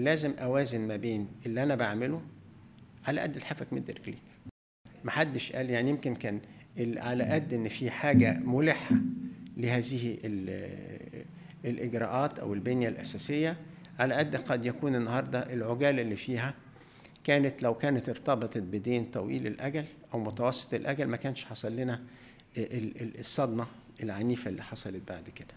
لازم أوازن ما بين اللي أنا بعمله على قد لحافك مد رجليك محدش قال يعني يمكن كان على قد إن في حاجة ملحة لهذه ال- الإجراءات أو البنية الأساسية على قد قد يكون النهارده العجالة اللي فيها كانت لو كانت ارتبطت بدين طويل الأجل أو متوسط الأجل ما كانش حصل لنا ال- ال- الصدمة العنيفة اللي حصلت بعد كده.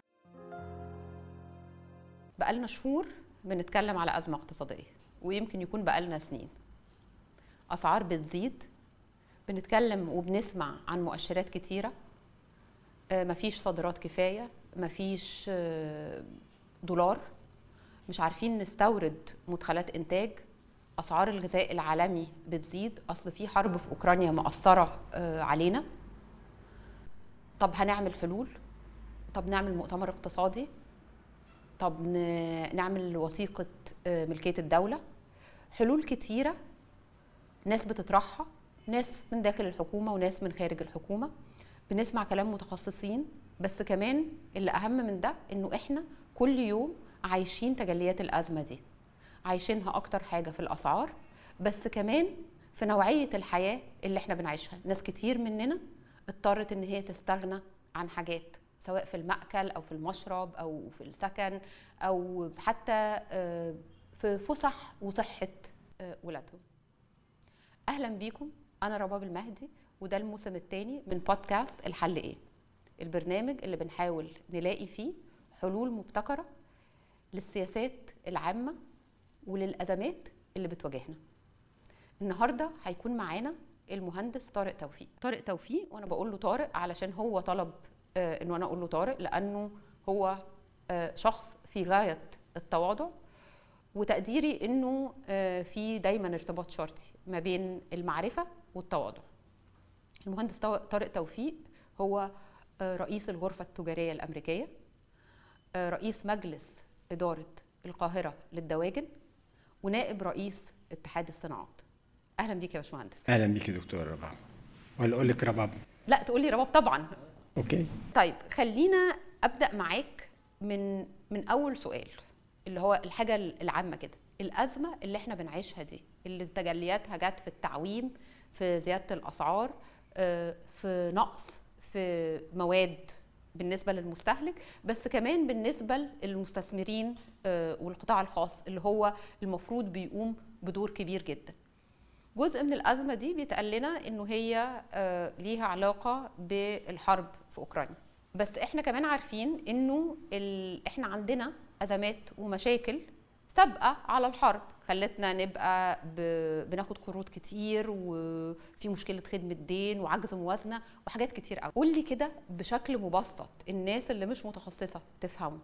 بقالنا شهور بنتكلم على أزمة اقتصادية ويمكن يكون بقالنا سنين. أسعار بتزيد بنتكلم وبنسمع عن مؤشرات كتيرة. آه، مفيش صادرات كفاية مفيش آه، دولار. مش عارفين نستورد مدخلات إنتاج. أسعار الغذاء العالمي بتزيد. أصل في حرب في أوكرانيا مأثرة آه، علينا. طب هنعمل حلول؟ طب نعمل مؤتمر اقتصادي؟ طب نعمل وثيقة آه، ملكية الدولة. حلول كتيرة. ناس بتطرحها. ناس من داخل الحكومة وناس من خارج الحكومة. بنسمع كلام متخصصين. بس كمان اللي أهم من ده إنه إحنا كل يوم عايشين تجليات الأزمة دي. عايشينها أكتر حاجة في الأسعار. بس كمان في نوعية الحياة اللي إحنا بنعيشها. ناس كتير مننا اضطرت إن هي تستغنى عن حاجات. سواء في المأكل أو في المشرب أو في السكن أو حتى آه، في فسح وصحة آه، ولادهم. أهلا بيكم. أنا رباب المهدي وده الموسم الثاني من بودكاست الحل إيه؟ البرنامج اللي بنحاول نلاقي فيه حلول مبتكرة للسياسات العامة وللأزمات اللي بتواجهنا. النهارده هيكون معانا المهندس طارق توفيق. طارق توفيق. وأنا بقول له طارق علشان هو طلب إنه أنا أقول له طارق لأنه هو آه شخص في غاية التواضع وتقديري إنه آه في دايما ارتباط شرطي ما بين المعرفة والتواضع. المهندس طارق توفيق هو آه رئيس الغرفة التجارية الأمريكية آه رئيس مجلس إدارة القاهرة للدواجن ونائب رئيس اتحاد الصناعات. أهلا بيك يا باشمهندس. أهلا بيك يا دكتور رباب. ولا أقول لك رباب؟ لا تقول لي رباب طبعا. أوكي. طيب خلينا أبدأ معاك من من أول سؤال اللي هو الحاجة العامة كده. الأزمة اللي إحنا بنعيشها دي اللي تجلياتها جت في التعويم في زيادة الأسعار آه، في نقص في مواد بالنسبة للمستهلك بس كمان بالنسبة للمستثمرين آه، والقطاع الخاص اللي هو المفروض بيقوم بدور كبير جدا. جزء من الأزمة دي بيتقال لنا إنه هي آه، ليها علاقة بالحرب في أوكرانيا. بس إحنا كمان عارفين إنه ال... إحنا عندنا أزمات ومشاكل سابقة على الحرب. خلتنا نبقى ب... بناخد قروض كتير وفي مشكلة خدمة دين وعجز موازنة وحاجات كتير قوي. قول لي كده بشكل مبسط الناس اللي مش متخصصة تفهمه.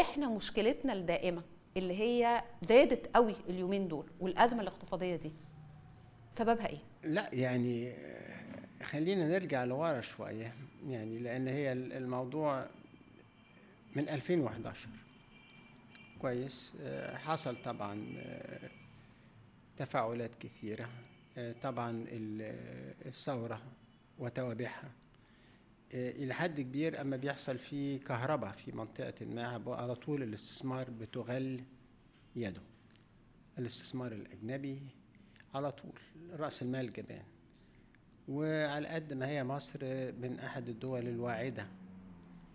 إحنا مشكلتنا الدائمة اللي هي زادت قوي اليومين دول والأزمة الاقتصادية دي سببها إيه؟ لا يعني آه، خلينا نرجع لورا شوية. يعني لأن هي ال- الموضوع من 2011 كويس. آه، حصل طبعا آه، تفاعلات كثيرة. آه، طبعا ال- الثورة وتوابعها. إلى حد كبير أما بيحصل في كهرباء في منطقة ما على طول الاستثمار بتغل يده. الاستثمار الأجنبي على طول رأس المال جبان. وعلى قد ما هي مصر من أحد الدول الواعدة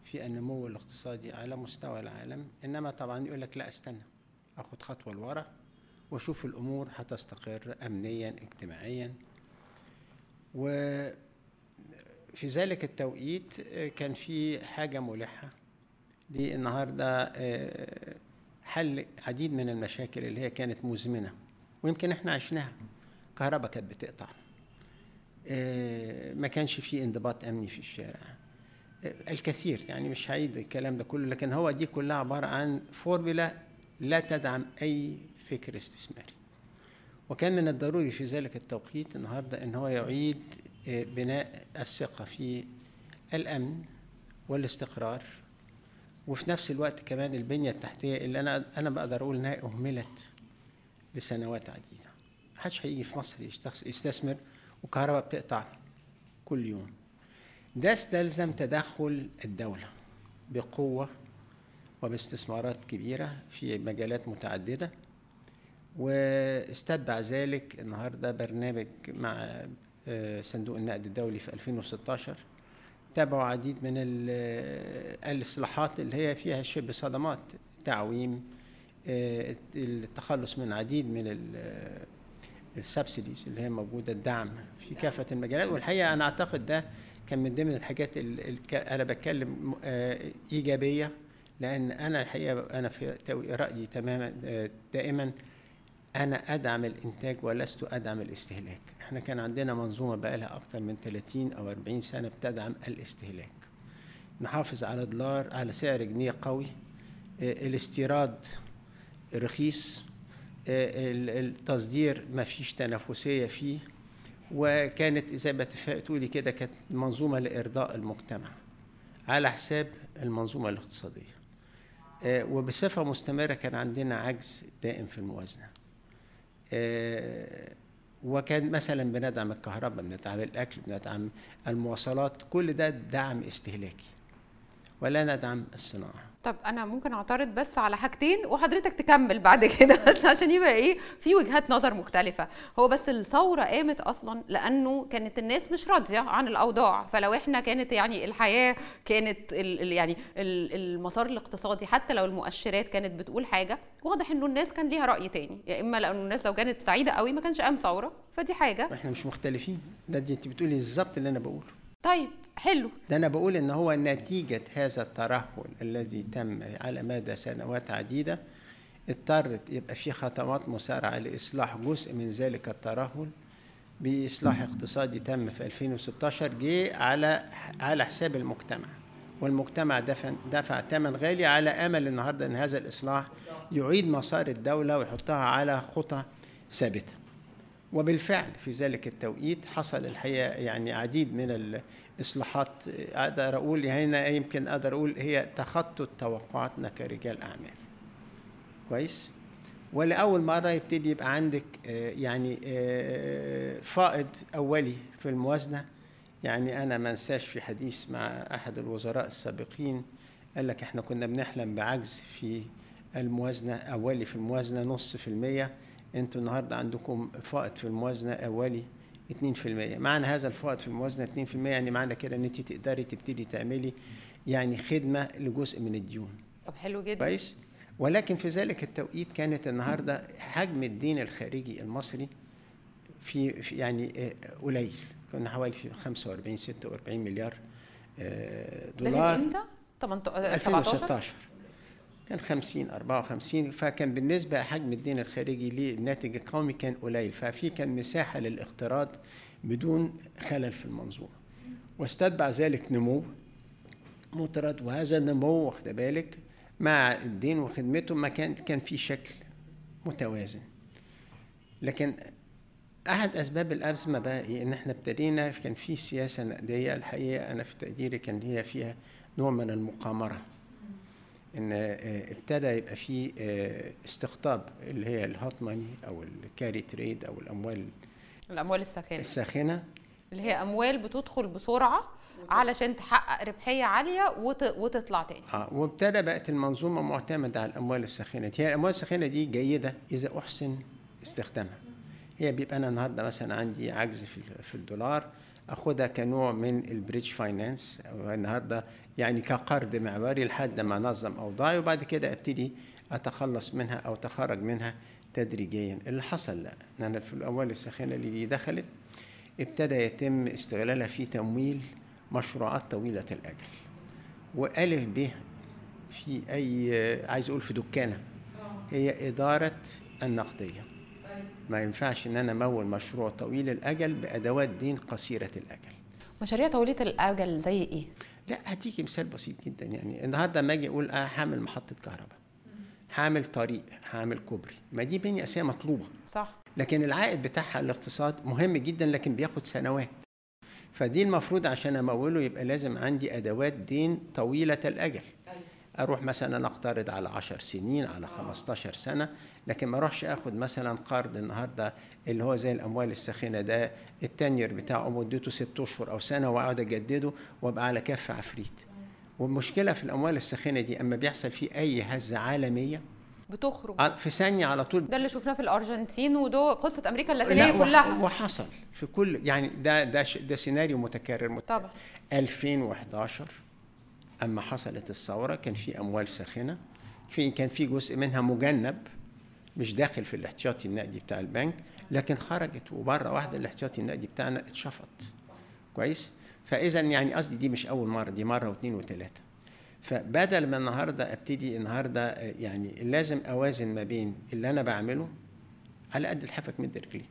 في النمو الاقتصادي على مستوى العالم إنما طبعا يقول لك لا استنى أخد خطوة لورا وأشوف الأمور هتستقر أمنيا اجتماعيا. وفي ذلك التوقيت كان في حاجة ملحة للنهاردة آه، حل عديد من المشاكل اللي هي كانت مزمنة ويمكن إحنا عشناها. كهرباء كانت بتقطع. آه، ما كانش في انضباط أمني في الشارع. آه، الكثير يعني مش هعيد الكلام ده كله لكن هو دي كلها عبارة عن فورمولا لا تدعم أي فكر استثماري. وكان من الضروري في ذلك التوقيت النهارده إن هو يعيد آه، بناء الثقة في الأمن والاستقرار وفي نفس الوقت كمان البنية التحتية اللي أنا أنا بقدر أقول إنها أهملت لسنوات عديدة. محدش هيجي في مصر يستثمر وكهرباء بتقطع كل يوم. ده استلزم تدخل الدولة بقوة وباستثمارات كبيرة في مجالات متعددة. واستتبع ذلك النهارده برنامج مع آه، صندوق النقد الدولي في 2016 تابعوا عديد من ال- الإصلاحات اللي هي فيها شبه صدمات تعويم آه، التخلص من عديد من السبسيديز اللي هي موجودة الدعم في كافة المجالات والحقيقة أنا أعتقد ده كان من ضمن الحاجات اللي أنا بتكلم آه، إيجابية لأن أنا الحقيقة أنا في رأيي تماما آه، دائما أنا أدعم الإنتاج ولست أدعم الاستهلاك. إحنا كان عندنا منظومة بقى لها أكتر من 30 أو 40 سنة بتدعم الاستهلاك. نحافظ على دولار على سعر جنيه قوي آه، الاستيراد رخيص التصدير ما فيش تنافسية فيه وكانت زي ما تقولي كده كانت منظومة لإرضاء المجتمع على حساب المنظومة الاقتصادية. آه، وبصفة مستمرة كان عندنا عجز دائم في الموازنة. آه، وكان مثلا بندعم الكهرباء بندعم الأكل بندعم المواصلات كل ده دعم استهلاكي. ولا ندعم الصناعة. طب أنا ممكن أعترض بس على حاجتين وحضرتك تكمل بعد كده عشان يبقى إيه في وجهات نظر مختلفة. هو بس الثورة قامت أصلا لأنه كانت الناس مش راضية عن الأوضاع. فلو إحنا كانت يعني الحياة كانت ال ال يعني ال المسار الاقتصادي حتى لو المؤشرات كانت بتقول حاجة واضح إنه الناس كان ليها رأي تاني. يا إما لأنه الناس لو كانت سعيدة قوي ما كانش قام ثورة فدي حاجة. إحنا مش مختلفين. ده أنت بتقولي بالظبط اللي أنا بقوله. طيب حلو. ده أنا بقول إن هو نتيجة هذا الترهل الذي تم على مدى سنوات عديدة اضطرت يبقى في خطوات مسارعه لإصلاح جزء من ذلك الترهل بإصلاح اقتصادي تم في 2016 جه على على حساب المجتمع. والمجتمع دفع دفع ثمن غالي على أمل النهارده إن هذا الإصلاح يعيد مسار الدولة ويحطها على خطى ثابتة. وبالفعل في ذلك التوقيت حصل الحقيقة يعني عديد من الإصلاحات أقدر أقول هنا يمكن أقدر أقول هي تخطت توقعاتنا كرجال أعمال. كويس؟ ولأول مرة يبتدي يبقى عندك آه، يعني آه، فائض أولي في الموازنة. يعني أنا ما أنساش في حديث مع أحد الوزراء السابقين قال لك إحنا كنا بنحلم بعجز في الموازنة أولي في الموازنة نص في المية. أنتوا النهارده عندكم فائض في الموازنة اولي 2% معنى هذا الفائض في الموازنة 2% يعني معنى كده إن انت تقدري تبتدي تعملي يعني خدمة لجزء من الديون. طب حلو جدا. كويس؟ ولكن في ذلك التوقيت كانت النهارده حجم الدين الخارجي المصري في, في يعني آه، قليل. كنا حوالي في 45 46 مليار آه، ده دولار. إمتى؟ 18 17 2016 كان 50 54 فكان بالنسبة حجم الدين الخارجي للناتج القومي كان قليل ففي كان مساحة للاقتراض بدون خلل في المنظومة. واستتبع ذلك نمو مطرد وهذا النمو واخد بالك مع الدين وخدمته ما كان كان في شكل متوازن. لكن أحد أسباب الازمه بقى إيه؟ إن إحنا ابتدينا كان في سياسة نقديه الحقيقة أنا في تقديري كان هي فيها نوع من المقامرة. إن آه، ابتدى يبقى في آه، استقطاب اللي هي الهوت ماني أو الكاري تريد أو الأموال الأموال الساخنة. الساخنة. اللي هي أموال بتدخل بسرعة علشان تحقق ربحية عالية وت... وتطلع تاني. آه وابتدى بقت المنظومة معتمدة على الأموال الساخنة دي. هي الأموال الساخنة دي جيدة إذا أحسن استخدامها. هي بيبقى أنا النهارده مثلا عندي عجز في الدولار أخدها كنوع من ال bridge finance. النهارده يعني كقرض معياري لحد ما انظم أوضاعي وبعد كده أبتدي أتخلص منها أو أتخرج منها تدريجيا. اللي حصل لا ان أنا في الاموال الساخنه اللي دخلت ابتدى يتم استغلالها في تمويل مشروعات طويلة الأجل. وألف ب في أي عايز أقول في دكانة. هي إدارة النقدية. ما ينفعش إن أنا أمول مشروع طويل الأجل بأدوات دين قصيرة الأجل. مشاريع طويلة الأجل زي إيه؟ لا هديكي مثال بسيط جدا. يعني النهارده لما أجي أقول آه هعمل محطة كهرباء هعمل طريق هعمل كوبري ما دي بنية أساسية مطلوبة. صح. لكن العائد بتاعها الاقتصاد مهم جدا لكن بياخد سنوات. فدي المفروض عشان أموله يبقى لازم عندي أدوات دين طويلة الأجل. أروح مثلا أقترض على 10 سنين على 15 سنة لكن ما أروحش آخد مثلا قرض النهارده اللي هو زي الأموال الساخنه ده التنير بتاعه مدته ست أشهر أو سنة وأقعد أجدده وأبقى على كف عفريت. والمشكلة في الأموال الساخنه دي أما بيحصل فيه أي هزة عالمية بتخرج. ع- في ثانية على طول. ده اللي شفناه في الأرجنتين وده قصة أمريكا لا، اللاتينيه كلها. وحصل في كل يعني ده ده ده سيناريو متكرر. مت- طبعا 2011 أما حصلت الثورة كان في أموال ساخنة في كان في جزء منها مجنب مش داخل في الاحتياطي النقدي بتاع البنك لكن خرجت ومره واحدة الاحتياطي النقدي بتاعنا اتشفط. كويس؟ فإذا يعني قصدي دي مش أول مرة دي مرة واثنين وثلاثة. فبدل ما النهارده أبتدي النهارده يعني لازم أوازن ما بين اللي أنا بعمله على قد لحافك مد رجليك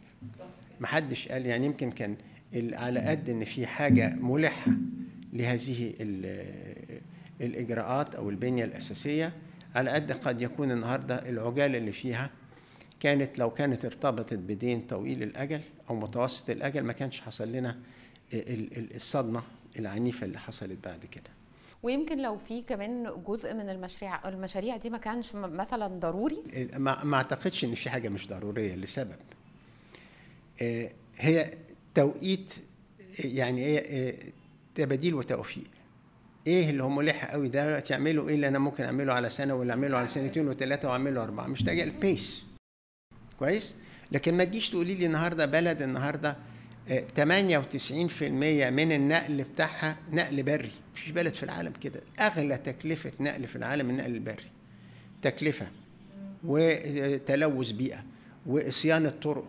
محدش قال يعني يمكن كان على قد إن في حاجة ملحة لهذه ال- الإجراءات أو البنية الأساسية. على قد قد يكون النهارده العجالة اللي فيها كانت لو كانت ارتبطت بدين طويل الأجل أو متوسط الأجل ما كانش حصل لنا ال- ال- الصدمة العنيفة اللي حصلت بعد كده. ويمكن لو في كمان جزء من المشاريع المشاريع دي ما كانش مثلا ضروري؟ ما, ما أعتقدش إن في حاجة مش ضرورية لسبب. آه، هي توقيت يعني إيه آه، تباديل وتوفيق إيه اللي هو ملح قوي ده؟ تعمله إيه اللي أنا ممكن أعمله على سنة ولا أعمله على سنتين وثلاثه وأعمله أربعة؟ مش تاجي البيس كويس؟ لكن ما تجيش تقولي لي النهارده بلد النهارده آه، 98% من النقل بتاعها نقل بري. مفيش بلد في العالم كده. أغلى تكلفة نقل في العالم النقل البري. تكلفة وتلوث بيئة وصيانة طرق.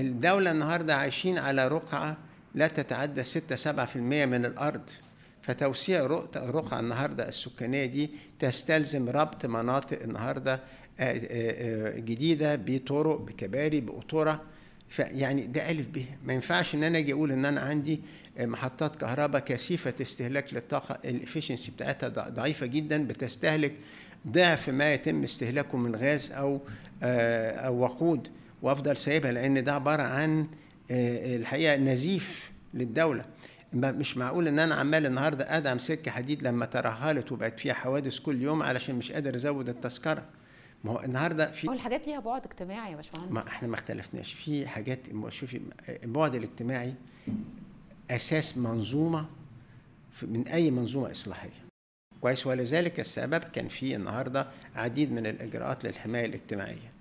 الدولة النهارده عايشين على رقعة لا تتعدى 6 7% من الأرض. فتوسيع رق- رقعة النهارده السكانية دي تستلزم ربط مناطق النهارده آه، آه، آه، جديدة بطرق بكباري بقطورة. فيعني ده ألف ب. ما ينفعش إن أنا أجي أقول إن أنا عندي محطات كهرباء كثيفة استهلاك للطاقة. الافشنسي بتاعتها ضع- ضعيفة جدا بتستهلك ضعف ما يتم استهلاكه من غاز أو أو وقود. وأفضل سايبها لأن ده عبارة عن الحقيقة نزيف للدولة. مش معقول إن أنا عمال النهارده ادعم سكة حديد لما ترهلت وبقت فيها حوادث كل يوم علشان مش قادر أزود التذكرة. ما هو النهارده في هو الحاجات ليها بعد اجتماعي يا باشمهندس. ما إحنا ما اختلفناش. في حاجات شوفي البعد الاجتماعي أساس منظومة من أي منظومة إصلاحية. كويس. ولذلك السبب كان في النهارده عديد من الإجراءات للحماية الاجتماعية.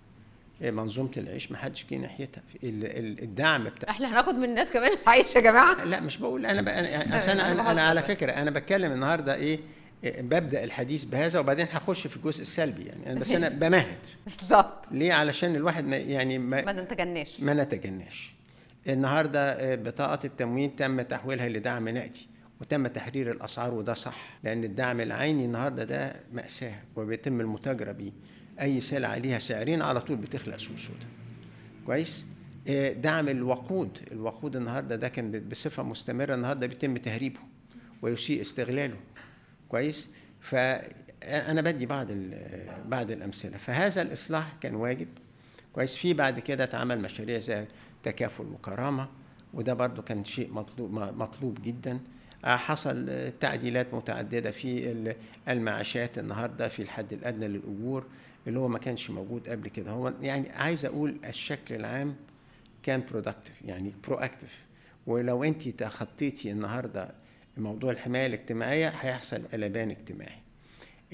منظومة العيش ما حدش جه ناحيتها. ال- ال- الدعم بتاع إحنا هناخد من الناس كمان العيش يا جماعة. لا مش بقول أنا بقى يعني أنا أنا أنا, بهزر. أنا على. فكرة أنا بتكلم النهارده إيه إيه، ببدأ الحديث بهذا وبعدين هخش في الجزء السلبي يعني. أنا بس أنا. بمهد. بالظبط. ليه؟ علشان الواحد ما يعني ما, ما نتجناش. ما نتجناش. النهارده آه، بطاقة التموين تم تحويلها لدعم نقدي وتم تحرير الأسعار وده صح لأن الدعم العيني النهارده ده مأساة وبيتم المتاجرة بيه. أي سلعة ليها سعرين على طول بتخلق سوق سودا. كويس؟ آه، دعم الوقود. الوقود النهارده ده كان بصفة مستمرة النهارده بيتم تهريبه ويسيء استغلاله. كويس؟ فأنا بدي بعض ال- بعض الأمثلة. فهذا الإصلاح كان واجب. كويس؟ في بعد كده اتعمل مشاريع زي تكافل وكرامة وده برضو كان شيء مطلوب مطلوب جدا. آه، حصل آه، تعديلات متعددة في ال- المعاشات النهارده في الحد الأدنى للأجور. اللي هو ما كانش موجود قبل كده. هو يعني عايز أقول الشكل العام كان protective يعني proactive ولو أنت تخطيتي النهارده موضوع الحماية الاجتماعية هيحصل قلبان اجتماعي.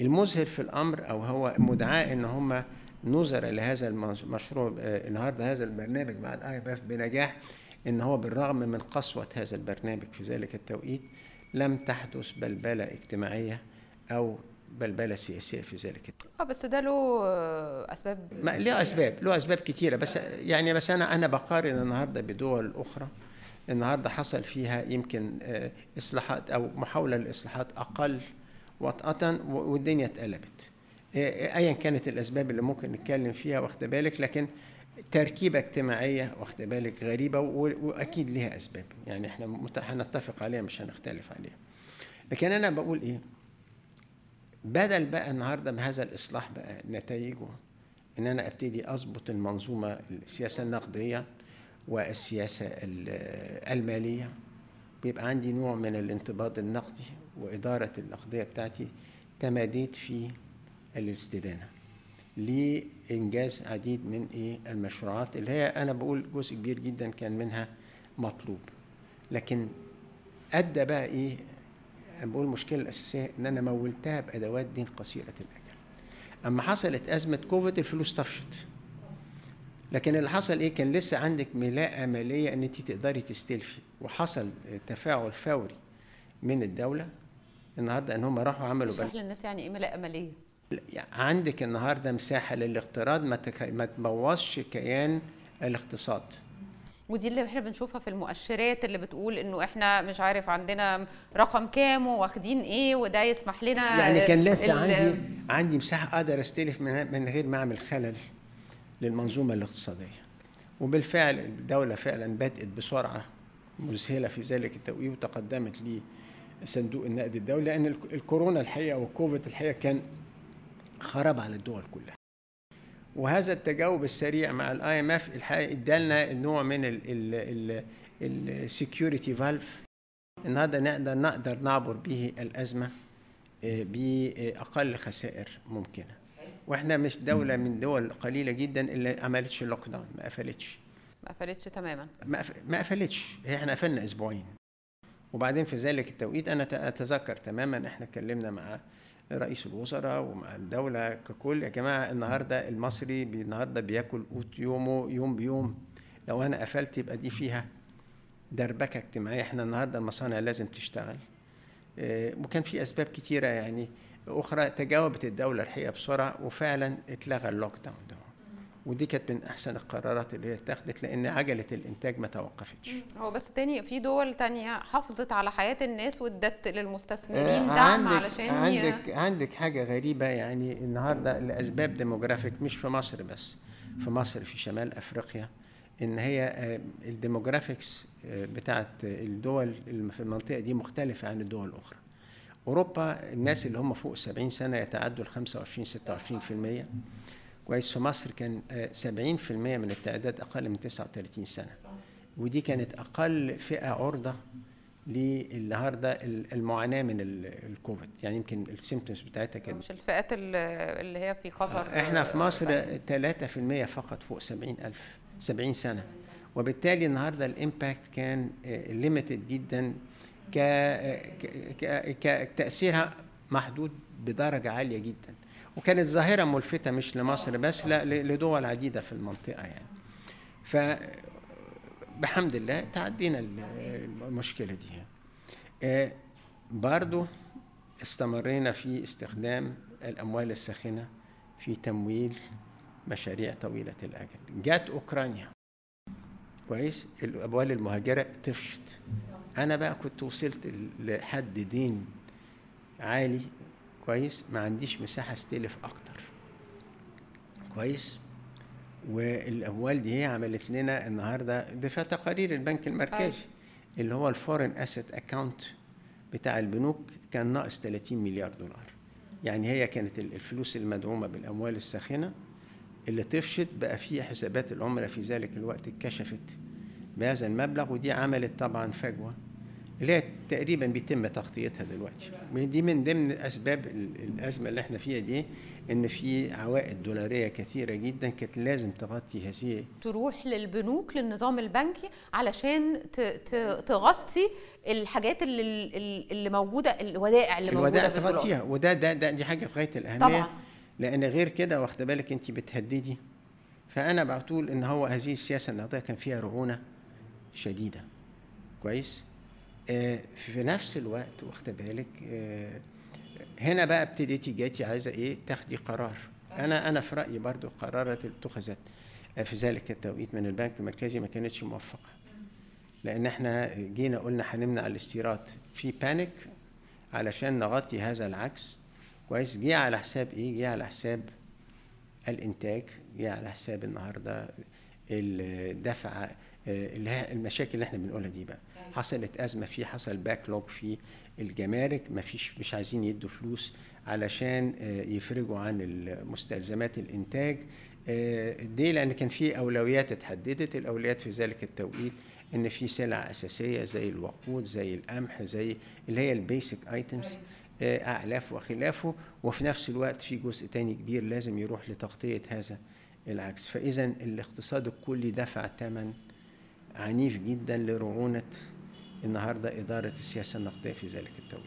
المذهل في الأمر أو هو مدعاه إن هم نظر لهذا المشروع آه، النهارده هذا البرنامج مع ال IMF بنجاح إن هو بالرغم من قسوة هذا البرنامج في ذلك التوقيت لم تحدث بلبله اجتماعية أو بلبله سياسيه في ذلك. آه بس ده له آه، أسباب. ما له أسباب له أسباب كتيره بس يعني بس أنا أنا بقارن النهارده بدول أخرى. النهارده حصل فيها يمكن آه، إصلاحات أو محاولة لإصلاحات أقل وطأة والدنيا اتقلبت. آه، ايا كانت الأسباب اللي ممكن نتكلم فيها واخد بالك لكن تركيبة اجتماعية واخد بالك غريبة وأكيد ليها أسباب. يعني إحنا هنتفق عليها مش هنختلف عليها. لكن أنا بقول إيه؟ بدل بقى النهارده من هذا الإصلاح بقى نتائجه إن أنا أبتدي أظبط المنظومة السياسة النقدية والسياسة ال- المالية. بيبقى عندي نوع من الانضباط النقدي وإدارة النقدية بتاعتي تماديت في الاستدانة. لإنجاز عديد من إيه؟ المشروعات اللي هي أنا بقول جزء كبير جدا كان منها مطلوب. لكن أدى بقى إيه؟ بقول المشكلة الأساسية إن أنا مولتها بأدوات دين قصيرة الأجل. أما حصلت أزمة كوفيد الفلوس طفشت. لكن اللي حصل إيه؟ كان لسه عندك ملاءة مالية إن انت تقدري تستلفي. وحصل تفاعل فوري من الدولة النهارده إن هم راحوا عملوا اشرح للناس يعني إيه ملاءة مالية؟ يعني عندك النهارده مساحة للاقتراض ما تك... ما تبوظش كيان الاقتصاد. ودي اللي إحنا بنشوفها في المؤشرات اللي بتقول إنه إحنا مش عارف عندنا رقم كام واخدين إيه وده يسمح لنا يعني كان لسه عندي عندي مساحة أقدر أستلف من من غير ما أعمل خلل للمنظومة الاقتصادية. وبالفعل الدولة فعلا بدأت بسرعة مذهلة في ذلك التوقيت وتقدمت لصندوق النقد الدولي لأن الك- الكورونا الحقيقة والكوفيد الحقيقة كان خرب على الدول كلها. وهذا التجاوب السريع مع ال IMF الحقيقة ادالنا نوع من ال security valve النهارده نقدر نقدر نعبر به الأزمة آه، بأقل خسائر ممكنة. وإحنا مش دولة من دول قليلة جدا اللي عملتش lockdown ما قفلتش. ما قفلتش تماما. ما قف- ما قفلتش. هي إحنا قفلنا أسبوعين. وبعدين في ذلك التوقيت أنا أتذكر تماما إحنا اتكلمنا مع رئيس الوزراء ومع الدولة ككل. يا جماعة النهارده المصري النهارده بياكل قوت يومه يوم بيوم. لو أنا قفلت يبقى دي فيها دربكة اجتماعية. إحنا النهارده المصانع لازم تشتغل. آه، وكان في أسباب كتيرة يعني. أخرى تجاوبت الدولة الحقيقة بسرعة وفعلا اتلغى اللوك داون ده. ودي كانت من أحسن القرارات اللي هي اتخذت لأن عجلة الإنتاج ما توقفتش. هو بس تاني في دول تانية حافظت على حياة الناس وادت للمستثمرين آه، دعم عندك علشان ي- عندك عندك حاجة غريبة يعني النهارده لاسباب demographic مش في مصر بس في مصر في شمال أفريقيا إن هي آه، ال demographics آه، بتاعت الدول اللي في المنطقة دي مختلفة عن الدول الأخرى. أوروبا الناس اللي هم فوق 70 سنة يتعدوا ال 25 26% كويس. في مصر كان آه، 70% من التعداد أقل من 39 سنة. ودي كانت أقل فئة عرضة للنهارده المعاناة من ال- الكوفيد. يعني يمكن ال symptoms بتاعتها كانت مش الفئات ال- اللي هي في خطر إحنا في مصر فعلا. 3% فقط فوق 70 ألف 70 سنة. وبالتالي النهارده ال impact كان limited جدا ك ك- ك- تأثيرها محدود بدرجة عالية جدا. وكانت ظاهرة ملفتة مش لمصر بس لا لدول عديدة في المنطقة يعني. ف بحمد الله تعدينا ال- المشكلة دي. آه، برضو استمرينا في استخدام الأموال الساخنة في تمويل مشاريع طويلة الأجل. جات أوكرانيا. كويس؟ الأموال المهاجرة طفشت. أنا بقى كنت وصلت لحد دين عالي كويس؟ ما عنديش مساحة استلف أكتر. كويس؟ والأموال دي هي عملت لنا النهاردة ده في تقارير البنك المركزي اللي هو ال foreign asset account بتاع البنوك كان ناقص 30 مليار دولار. يعني هي كانت ال- الفلوس المدعومة بالأموال الساخنة اللي طفشت بقى في حسابات العملاء في ذلك الوقت اتكشفت بهذا المبلغ ودي عملت طبعا فجوة. اللي هي تقريبا بيتم تغطيتها دلوقتي. دي من ضمن أسباب ال- الأزمة اللي إحنا فيها دي إن في عوائد دولارية كثيرة جدا كانت لازم تغطي هذه تروح للبنوك للنظام البنكي علشان تغطي الحاجات اللي اللي موجودة الودائع اللي الودائع موجوده بالدولار. تغطيها. وده ده, ده دي حاجة في غاية الأهمية. طبعا. لأن غير كده واخدة بالك أنت بتهددي. فأنا بقول إن هو هذه السياسة النهضيه كان فيها رعونة شديدة. كويس؟ في نفس الوقت واخده بالك آه هنا بقى ابتديتي جاتي عايزة إيه؟ تاخدي قرار. أنا أنا في رأيي برضو القرارات اللي اتخذت في ذلك التوقيت من البنك المركزي ما كانتش موفقة. لأن إحنا جينا قلنا هنمنع الاستيراد. في بانيك علشان نغطي هذا العكس. كويس جه على حساب إيه؟ جه على حساب الإنتاج جه على حساب النهارده الدفع آه، المشاكل اللي إحنا بنقولها دي بقى. حصلت أزمة في حصل backlog في الجمارك ما فيش مش عايزين يدوا فلوس علشان آه، يفرجوا عن مستلزمات الإنتاج. آه، دي لأن كان في أولويات اتحددت. الأولويات في ذلك التوقيت إن في سلع أساسية زي الوقود زي القمح زي اللي هي ال basic items اعلاف وخلافه. وفي نفس الوقت في جزء تاني كبير لازم يروح لتغطية هذا العجز. فاذا الاقتصاد الكلي دفع ثمن عنيف جدا لرعونة النهارده إدارة السياسة النقدية في ذلك التوقيت.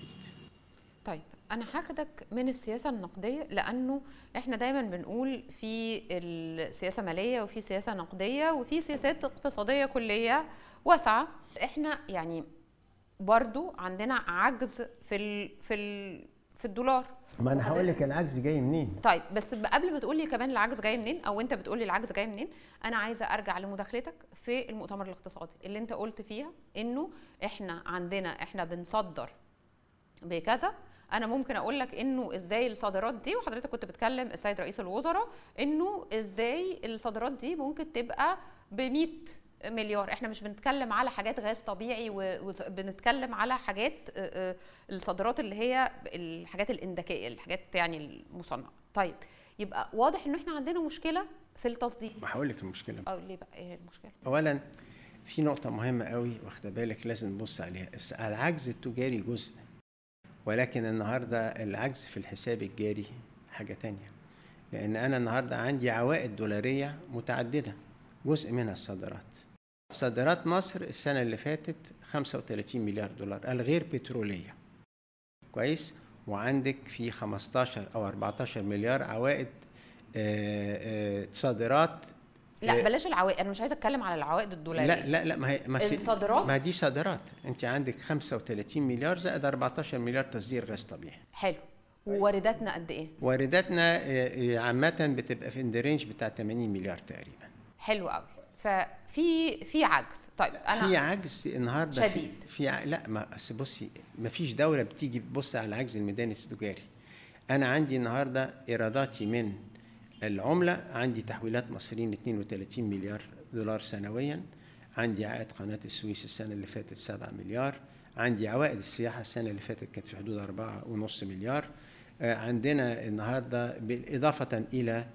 طيب أنا هاخدك من السياسة النقدية لأنه إحنا دايما بنقول في السياسة مالية وفي سياسة نقدية وفي سياسات اقتصادية كلية واسعة. إحنا يعني برضو عندنا عجز في ال في ال في الدولار. ما أنا هقول لك العجز جاي منين. طيب بس قبل ما تقول لي كمان العجز جاي منين أو أنت بتقول لي العجز جاي منين أنا عايزة أرجع لمداخلتك في المؤتمر الاقتصادي اللي أنت قلت فيها إنه إحنا عندنا إحنا بنصدر بكذا. أنا ممكن أقول لك إنه إزاي الصادرات دي وحضرتك كنت بتكلم السيد رئيس الوزراء إنه إزاي الصادرات دي ممكن تبقى ب 100 مليار. إحنا مش بنتكلم على حاجات غاز طبيعي وبنتكلم على حاجات الصادرات اللي هي الحاجات الاندكيه الحاجات يعني المصنعة. طيب يبقى واضح إن إحنا عندنا مشكلة في التصدير ما هقول لك المشكلة. آه ليه بقى؟ إيه المشكلة؟ اولا في نقطة مهمة قوي واخدة بالك لازم نبص عليها. العجز التجاري جزء ولكن النهارده العجز في الحساب الجاري حاجة تانية. لأن أنا النهارده عندي عوائد دولارية متعددة جزء منها الصادرات. صادرات مصر السنة اللي فاتت 35 مليار دولار الغير بترولية. كويس؟ وعندك في 15 أو 14 مليار عوائد آآ آآ صادرات لا بلاش العوائد أنا مش عايزة أتكلم على العوائد الدولارية. لا لا لا ما هي ما الصادرات؟ ما دي صادرات. أنت عندك 35 مليار زائد 14 مليار تصدير غاز طبيعي. حلو. ووارداتنا قد إيه؟ وارداتنا عامة بتبقى في الرينج بتاع 80 مليار تقريبا. حلو قوي. ففي في عجز. طيب أنا في عجز النهارده شديد. في ع... لا ما بصي ما فيش دولة بتيجي تبص على العجز الميداني التجاري أنا عندي النهارده إيراداتي من العملة عندي تحويلات مصريين 32 مليار دولار سنويا عندي عائد قناة السويس السنة اللي فاتت 7 مليار عندي عوائد السياحة السنة اللي فاتت كانت في حدود 4.5 مليار. عندنا النهارده بالإضافة إلى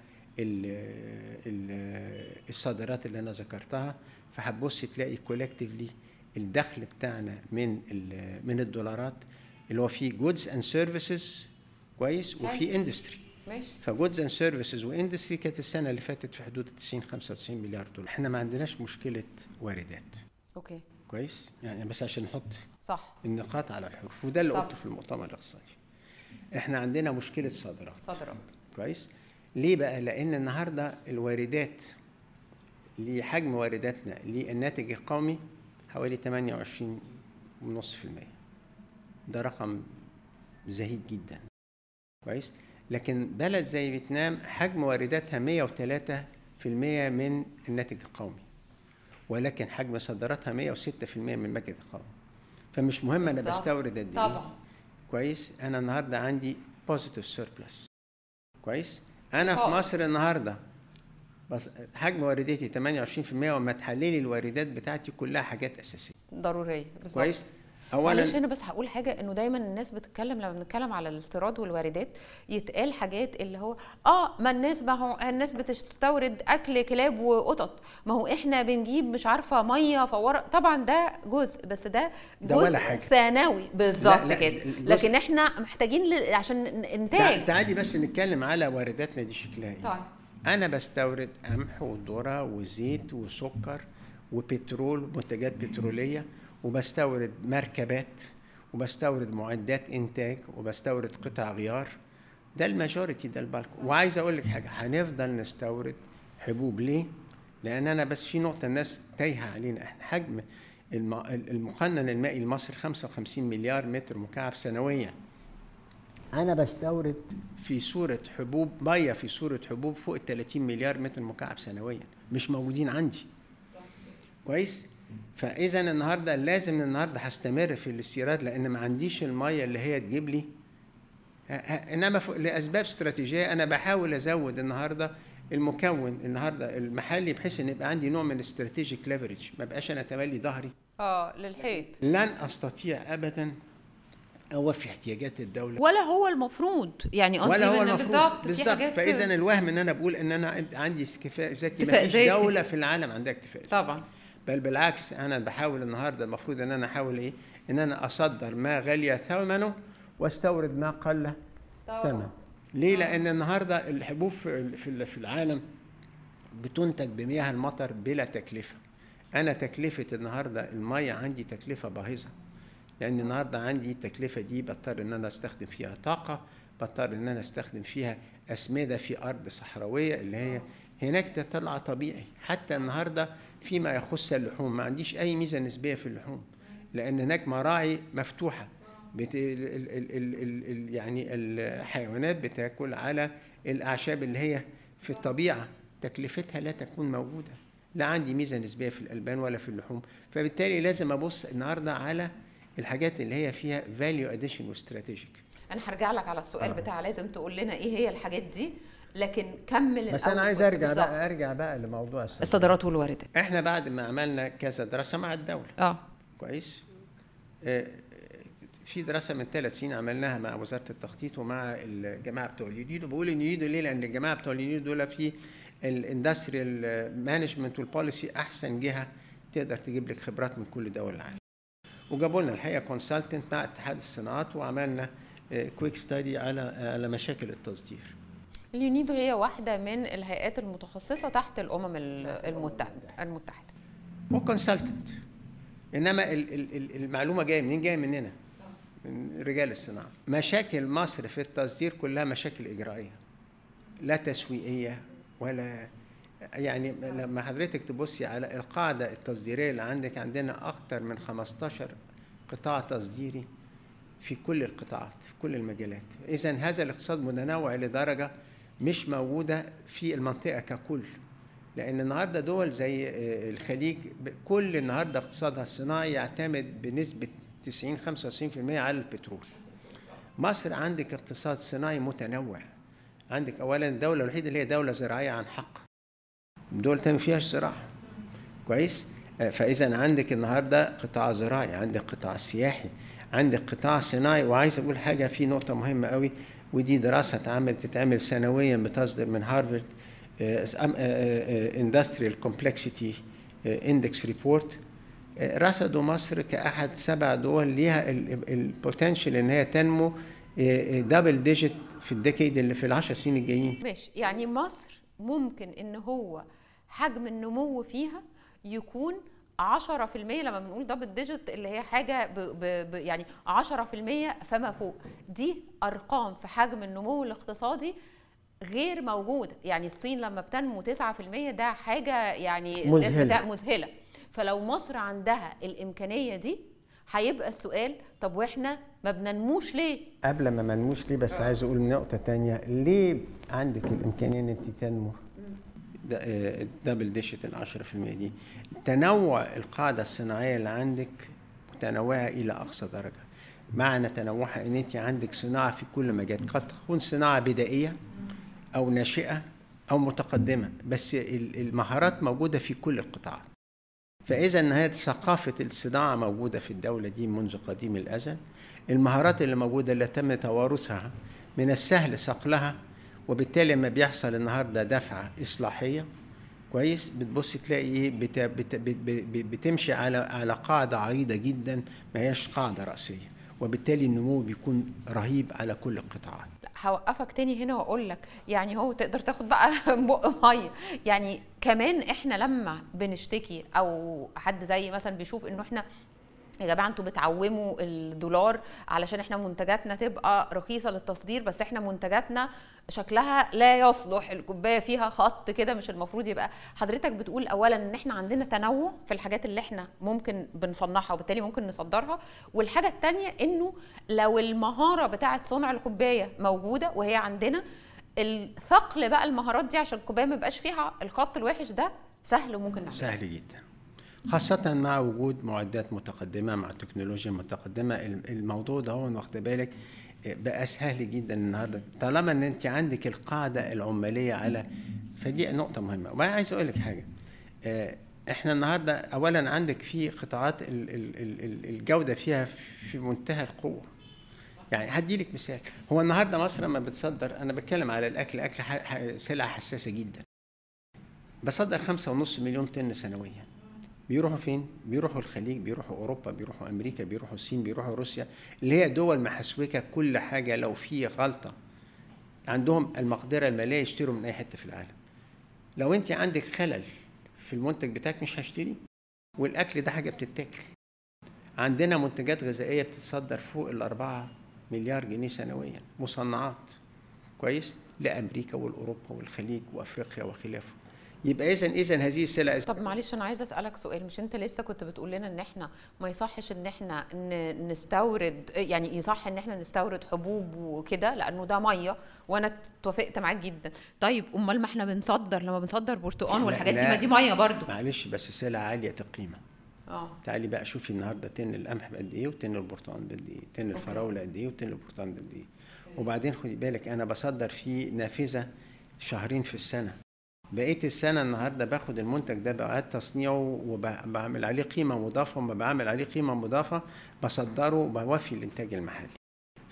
الصادرات اللي أنا ذكرتها فهتبص تلاقي collectively الدخل بتاعنا من من الدولارات اللي هو فيه goods and services كويس وفي industry ماشي. ف goods and services و industry كانت السنة اللي فاتت في حدود 90 95 مليار دولار. إحنا ما عندناش مشكلة واردات. okay. كويس؟ يعني بس عشان نحط صح. النقاط على الحروف. وده اللي قلته في المؤتمر الاقتصادي. إحنا عندنا مشكلة صادرات. صادرات. كويس؟ ليه بقى؟ لأن النهارده الواردات لحجم وارداتنا للناتج القومي حوالي 28.5% ده رقم زهيد جدا. كويس؟ لكن بلد زي فيتنام حجم وارداتها 103% من الناتج القومي ولكن حجم صادراتها 106% من الناتج القومي. فمش مهم أنا بستورد قد إيه. طبعا. كويس؟ أنا النهارده عندي positive surplus كويس؟ أنا في مصر النهارده بس حجم وارداتي 28% وما تحللي الواردات بتاعتي كلها حاجات أساسية. ضرورية بالظبط. كويس؟ اولا معلش هنا بس هقول حاجة إنه دايما الناس بتتكلم لما بنتكلم على الاستيراد والواردات يتقال حاجات اللي هو آه ما الناس ما هو الناس بتستورد أكل كلاب وقطط. ما هو إحنا بنجيب مش عارفة مية فوره طبعا ده جزء بس ده ده ولا حاجة. ثانوي. بالظبط كده. لكن إحنا محتاجين ل... عشان إنتاج. تعالي بس نتكلم على وارداتنا دي شكلها إيه. طيب أنا بستورد قمح وذرة وزيت وسكر وبترول منتجات بترولية. وبستورد مركبات وبستورد معدات إنتاج وبستورد قطع غيار. ده الماجوريتي ده البالك وعايز أقول لك حاجة هنفضل نستورد حبوب ليه؟ لأن أنا بس في نقطة الناس تايهة علينا. إحنا حجم المقنن المائي المصري 55 مليار متر مكعب سنويا. أنا بستورد في صورة حبوب ميه في صورة حبوب فوق ال 30 مليار متر مكعب سنويا. مش موجودين عندي. كويس؟ فإذا النهارده لازم النهارده هستمر في الاستيراد لأن ما عنديش المية اللي هي تجيب لي. إنما لأسباب استراتيجية أنا بحاول أزود النهارده المكون النهارده المحلي بحيث إن يبقى عندي نوع من الاستراتيجيك ليفرج ما بقاش أنا تملي ظهري. آه للحيط. لن أستطيع ابدا أوفي احتياجات الدولة. ولا هو المفروض. يعني قصدي ولا هو المفروض. بالظبط فإذا الوهم إن أنا بقول إن أنا عندي اكتفاء ذاتي ما اكتفاء فيش. دولة في العالم عندها اكتفاء ذاتي. طبعا. بل بالعكس أنا بحاول النهارده المفروض إن أنا أحاول إيه؟ إن أنا أصدر ما غلي ثمنه وأستورد ما قل ثمن ليه؟ لأن النهارده الحبوب في العالم بتنتج بمياه المطر بلا تكلفة. أنا تكلفة النهارده الميه عندي تكلفة باهظة. لأن النهارده عندي التكلفة دي بضطر إن أنا أستخدم فيها طاقة بضطر إن أنا أستخدم فيها أسمدة في أرض صحراوية اللي هي هناك ده طلع طبيعي. حتى النهارده فيما يخص اللحوم. ما عنديش أي ميزة نسبية في اللحوم لأن هناك مراعي مفتوحة. بت... ال... ال... ال... ال... ال... يعني الحيوانات بتاكل على الأعشاب اللي هي في الطبيعة. تكلفتها لا تكون موجودة. لا عندي ميزة نسبية في الألبان ولا في اللحوم. فبالتالي لازم أبص النهارده على الحاجات اللي هي فيها value addition واستراتيجيك أنا هرجع لك على السؤال آه. بتاع لازم تقول لنا إيه هي الحاجات دي. لكن كمل بس أنا عايز أرجع. بقى أرجع بقى لموضوع الصدر الصادرات والواردات إحنا بعد ما عملنا كذا دراسة مع الدولة. آه. كويس. آه، في دراسة من ثلاث سنين عملناها مع وزارة التخطيط ومع الجماعة بتوع اليونيدو بقول اليونيدو ليه؟ لأن الجماعة بتوع اليونيدو دول في ال industrial management وال policy أحسن جهة تقدر تجيب لك خبرات من كل دول العالم. وجابوا لنا الحقيقة consultant مع اتحاد الصناعات وعملنا quick study على على مشاكل التصدير. اليونيدو هي واحدة من الهيئات المتخصصة تحت الأمم ال- المتحدة المتحدة. وكونسلتنت إنما ال- ال- ال- المعلومة جاية منين؟ جاية مننا من رجال الصناعة. مشاكل مصر في التصدير كلها مشاكل إجرائية لا تسويقية ولا يعني لما حضرتك تبصي على القاعدة التصديرية اللي عندك عندنا أكتر من 15 قطاع تصديري في كل القطاعات في كل المجالات. اذا هذا الاقتصاد متنوع لدرجة مش موجودة في المنطقة ككل. لأن النهارده دول زي آه، الخليج كل النهارده اقتصادها الصناعي يعتمد بنسبة 90 95% على البترول. مصر عندك اقتصاد صناعي متنوع. عندك اولا الدولة الوحيدة اللي هي دولة زراعية عن حق. دول ما فيهاش زراعه كويس؟ آه، فإذا عندك النهارده قطاع زراعي عندك قطاع سياحي عندك قطاع صناعي. وعايز أقول حاجة في نقطة مهمة قوي ودي دراسة اتعمل تتعمل سنويا بتصدر من هارفارد industrial complexity index report رصدوا مصر كأحد سبع دول ليها ال potential إن هي تنمو double digit في ال decade اللي في العشر سنين الجايين. ماشي. يعني مصر ممكن إن هو حجم النمو فيها يكون 10% لما بنقول double digit اللي هي حاجة ب ب ب يعني 10% فما فوق. دي أرقام في حجم النمو الاقتصادي غير موجودة. يعني الصين لما بتنمو 9% ده حاجة يعني. بتاع- مذهلة. فلو مصر عندها الإمكانية دي هيبقى السؤال طب وإحنا ما بننموش ليه؟ قبل ما منموش ليه بس عايز أقول نقطة تانية. ليه عندك الإمكانية إن أنت تنمو؟ دبل ديشت ال 10% دي. تنوع القاعدة الصناعية اللي عندك متنوعة إلى أقصى درجة. معنى تنوعها إن أنت عندك صناعة في كل مجال. قد تكون صناعة بدائية أو ناشئة أو متقدمة بس ال- المهارات موجودة في كل القطاعات. فإذا هذه ثقافة الصناعة موجودة في الدولة دي منذ قديم الأزل. المهارات اللي موجودة اللي تم توارثها من السهل صقلها وبالتالي لما بيحصل النهارده دفعة إصلاحية كويس؟ بتبص تلاقي إيه؟ بت بت بت بت بتمشي على على قاعدة عريضة جدا ما هياش قاعدة رأسية وبالتالي النمو بيكون رهيب على كل القطاعات. هوقفك تاني هنا واقول لك يعني هو تقدر تاخد بقى بق مية. يعني كمان إحنا لما بنشتكي أو حد زي مثلا بيشوف إنه إحنا يا جماعة أنتوا بتعوموا الدولار علشان إحنا منتجاتنا تبقى رخيصة للتصدير بس إحنا منتجاتنا شكلها لا يصلح الكوباية فيها خط كده مش المفروض يبقى. حضرتك بتقول اولا إن إحنا عندنا تنوع في الحاجات اللي إحنا ممكن بنصنعها وبالتالي ممكن نصدرها والحاجة الثانية إنه لو المهارة بتاعه صنع الكوباية موجودة وهي عندنا الثقل بقى المهارات دي عشان الكوباية ما يبقاش فيها الخط الوحش ده سهل وممكن نعمله. سهل جدا. خاصة مع وجود معدات متقدمة مع تكنولوجيا متقدمة. الموضوع ده هو واخد بالك بقى سهل جدا النهارده. طالما إن أنت عندك القاعدة العمالية على فدي نقطة مهمة. وأنا عايز أقول لك حاجة آه، إحنا النهارده أولا عندك في قطاعات ال- ال- ال- ال- الجودة فيها في منتهى القوة. يعني هدي لك مثال. هو النهارده مصر لما بتصدر أنا بتكلم على الأكل أكل سلعة حساسة جدا. بصدر خمسة ونص مليون طن سنويا. بيروحوا فين؟ بيروحوا الخليج بيروحوا أوروبا بيروحوا أمريكا بيروحوا الصين بيروحوا روسيا. اللي هي دول محسوكه كل حاجة لو في غلطة. عندهم المقدرة المالية يشتروا من أي حتة في العالم. لو أنت عندك خلل في المنتج بتاعك مش هشتري والأكل ده حاجة بتتاكل. عندنا منتجات غذائية بتتصدر فوق الأربعة مليار جنيه سنويا. مصنعات. كويس؟ لأمريكا والأوروبا والخليج وأفريقيا وخلافه. يبقى اذا اذا هذه السلع طب معلش أنا عايزة أسألك سؤال. مش أنت لسه كنت بتقول لنا إن إحنا ما يصحش إن إحنا نستورد يعني يصح إن إحنا نستورد حبوب وكده؟ لأنه ده مية وأنا اتفقت معاك جدا. طيب أمال ما إحنا بنصدر لما بنصدر برتقال والحاجات دي. ما دي مية برضو. معلش بس سلع عالية القيمه آه. تعالي بقى شوفي النهارده تن القمح بقد إيه وتن البرتقال بقد إيه تن الفراولة قد إيه وتن البرتقال قد إيه. وبعدين خدي بالك أنا بصدر فيه نافذة شهرين في السنة. بقيت السنة النهارده باخد المنتج ده بعاد تصنيعه وبعمل عليه قيمة مضافة وما بعمل عليه قيمة مضافة بصدره وبوفي الإنتاج المحلي.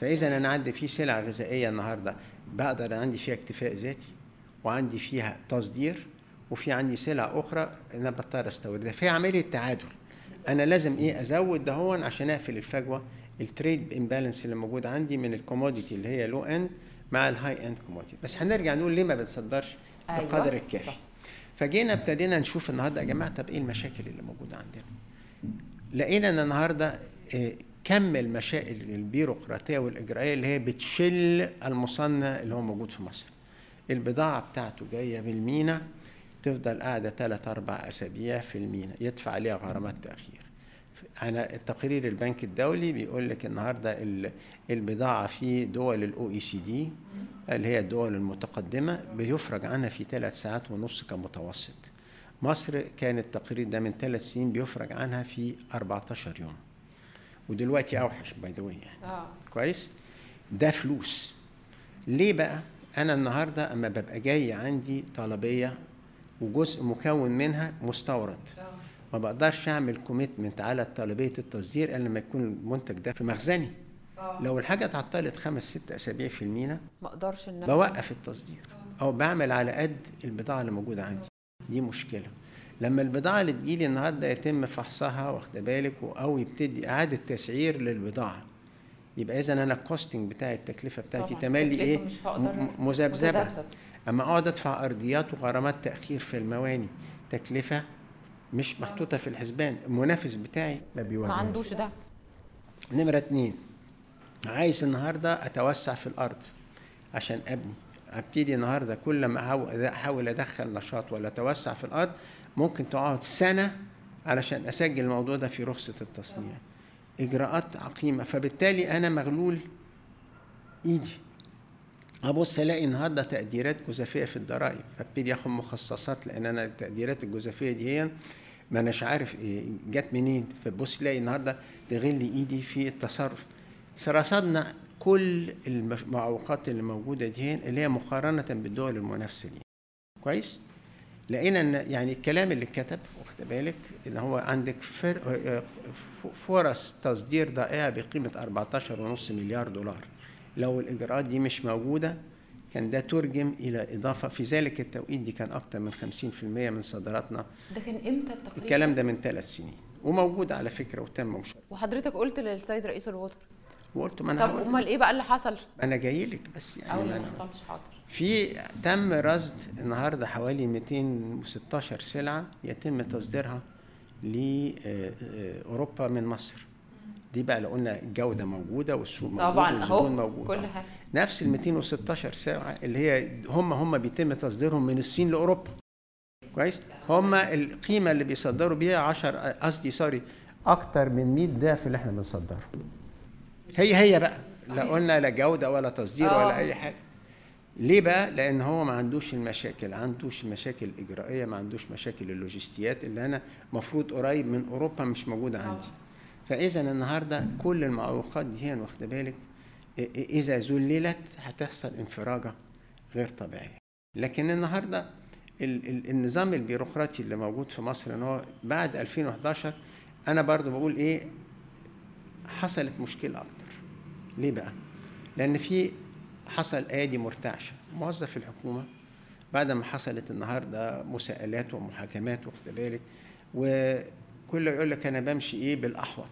فإذا أنا عندي في سلع غذائية النهارده بقدر عندي فيها اكتفاء ذاتي وعندي فيها تصدير وفي عندي سلع أخرى أنا بضطر أستوردها. في عملية تعادل. أنا لازم إيه أزود ده هنا عشان أقفل الفجوة. ال trade imbalance اللي موجود عندي من ال commodity اللي هي low end مع ال high end commodity بس هنرجع نقول ليه ما بنصدرش أيوة، بالقدر الكافي. صح. فجينا ابتدينا نشوف النهارده يا جماعة طب إيه المشاكل اللي موجودة عندنا؟ لقينا إن النهارده آه، كم المشاكل البيروقراطية والإجرائية اللي هي بتشل المصنع اللي هو موجود في مصر. البضاعة بتاعته جاية من المينا تفضل قاعدة ثلاث أربع أسابيع في المينا يدفع عليها غرامات تأخير. أنا التقرير البنك الدولي بيقول لك النهارده ال- البضاعة في دول ال OECD اللي هي الدول المتقدمة بيفرج عنها في ثلاث ساعات ونص كمتوسط. مصر كان التقرير ده من ثلاث سنين بيفرج عنها في 14 يوم. ودلوقتي أوحش by the يعني. آه. كويس؟ ده فلوس. ليه بقى؟ أنا النهارده أما ببقى جاي عندي طلبية وجزء مكون منها مستورد. ما بقدرش أعمل commitment على طلبية التصدير إلا لما يكون المنتج ده في مخزني. لو الحاجة اتعطلت خمس ست اسابيع في المينا ما أقدرش إن بوقف التصدير. أو بعمل على قد البضاعة اللي موجودة عندي. دي مشكلة. لما البضاعة اللي تجيلي النهارده يتم فحصها واخده بالك أو يبتدي إعادة تسعير للبضاعة يبقى إذا أنا الكوستنج بتاعي التكلفة بتاعتي تملي إيه؟ مذبذبة. أما أقعد أدفع أرضيات وغرامات تأخير في المواني تكلفة مش محطوطة في الحسبان المنافس بتاعي ما ما بيواجهوش عندوش ده. نمرة اتنين عايز النهاردة أتوسع في الأرض عشان أبني. أبتدي النهاردة كل ما أحاول أدخل نشاط ولا أتوسع في الأرض ممكن تقعد سنة علشان أسجل الموضوع ده في رخصة التصنيع. إجراءات عقيمة فبالتالي أنا مغلول إيدي. ابص الاقي النهارده تقديرات جزافية في الضرائب فابتدي آخد مخصصات لأن أنا التقديرات الجزافية دي هي ما اناش عارف إيه جت منين؟ فبص تلاقي النهارده تغل إيدي في التصرف. رصدنا كل المعوقات اللي موجودة دي اللي هي مقارنة بالدول المنافسه دي كويس؟ لقينا إن يعني الكلام اللي اتكتب واخد بالك؟ إن هو عندك فر- فرص تصدير ضائعة بقيمة 14.5 مليار دولار. لو الإجراءات دي مش موجودة كان ده ترجم إلى إضافة. في ذلك التوقيت دي كان أكتر من 50% من صادراتنا. ده كان إمتى التقرير؟ الكلام ده من ثلاث سنين وموجود على فكرة وتم مشاركه وحضرتك قلت للسيد رئيس الوزراء. وقلت ما أنا طب. أمال إيه بقى اللي حصل؟ أنا جاي لك بس يعني أنا ما حصلش حاضر. في تم رصد النهارده حوالي 216 سلعة يتم تصديرها لأوروبا من مصر. دي بقى لو قلنا الجودة موجودة والسوق موجود طبعا أهو موجود. كل آه. حاجة. نفس ال 216 سلعه اللي هي هم هم بيتم تصديرهم من الصين لأوروبا. كويس؟ هم القيمة اللي بيصدروا بيها 10 قصدي سوري أكتر من 100 ضعف اللي إحنا بنصدره. هي هي بقى. لا قلنا لا جودة ولا تصدير آه. ولا أي حاجة. ليه بقى؟ لأن هو ما عندوش المشاكل عندوش مشاكل الاجرائيه ما عندوش مشاكل اللوجستيات اللي أنا مفروض قريب من أوروبا مش موجودة عندي. فإذا النهارده كل المعوقات دي هي واخدة بالك إذا ذللت هتحصل انفراجة غير طبيعية. لكن النهارده ال- ال- النظام البيروقراطي اللي موجود في مصر إن هو بعد 2011 أنا برضو بقول إيه حصلت مشكلة أكتر. ليه بقى؟ لأن في حصل ايادي مرتعشة. موظف الحكومة بعد ما حصلت النهارده مساءلات ومحاكمات واخد بالك وكله يقول لك أنا بمشي إيه بالأحوط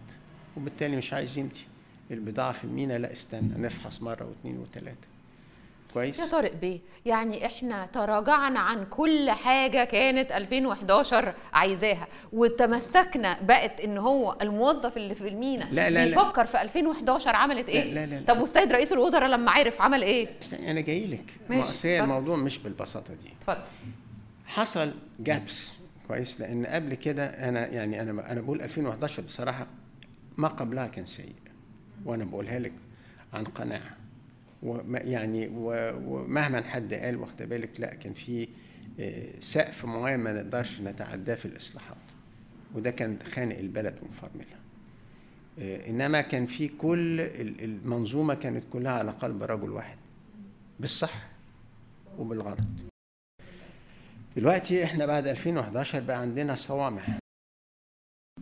وبالتالي مش عايز يمشي. البضاعة في المينا لا استنى نفحص مرة واثنين وثلاثه كويس؟ يا طارق بيه يعني إحنا تراجعنا عن كل حاجة كانت 2011 عايزاها وتمسكنا بقت إن هو الموظف اللي في المينا لا، لا، لا. بيفكر في 2011 عملت إيه؟ لا، لا، لا. طب والسيد رئيس الوزراء لما عرف عمل إيه؟ أنا جاي لك. ماشي،. الموضوع مش بالبساطة دي. اتفضل. حصل جابس كويس لأن قبل كده أنا يعني أنا أنا بقول 2011 بصراحة ما قبلها كان سيء وأنا بقولها لك عن قناعة. وما يعني ومهما حد قال واخد بالك لا كان في آه، سقف معين ما نقدرش نتعداه في الإصلاحات. وده كان خانق البلد ومفرملها آه، إنما كان في كل ال- المنظومة كانت كلها على قلب رجل واحد بالصح وبالغلط. دلوقتي إحنا بعد 2011 بقى عندنا صوامع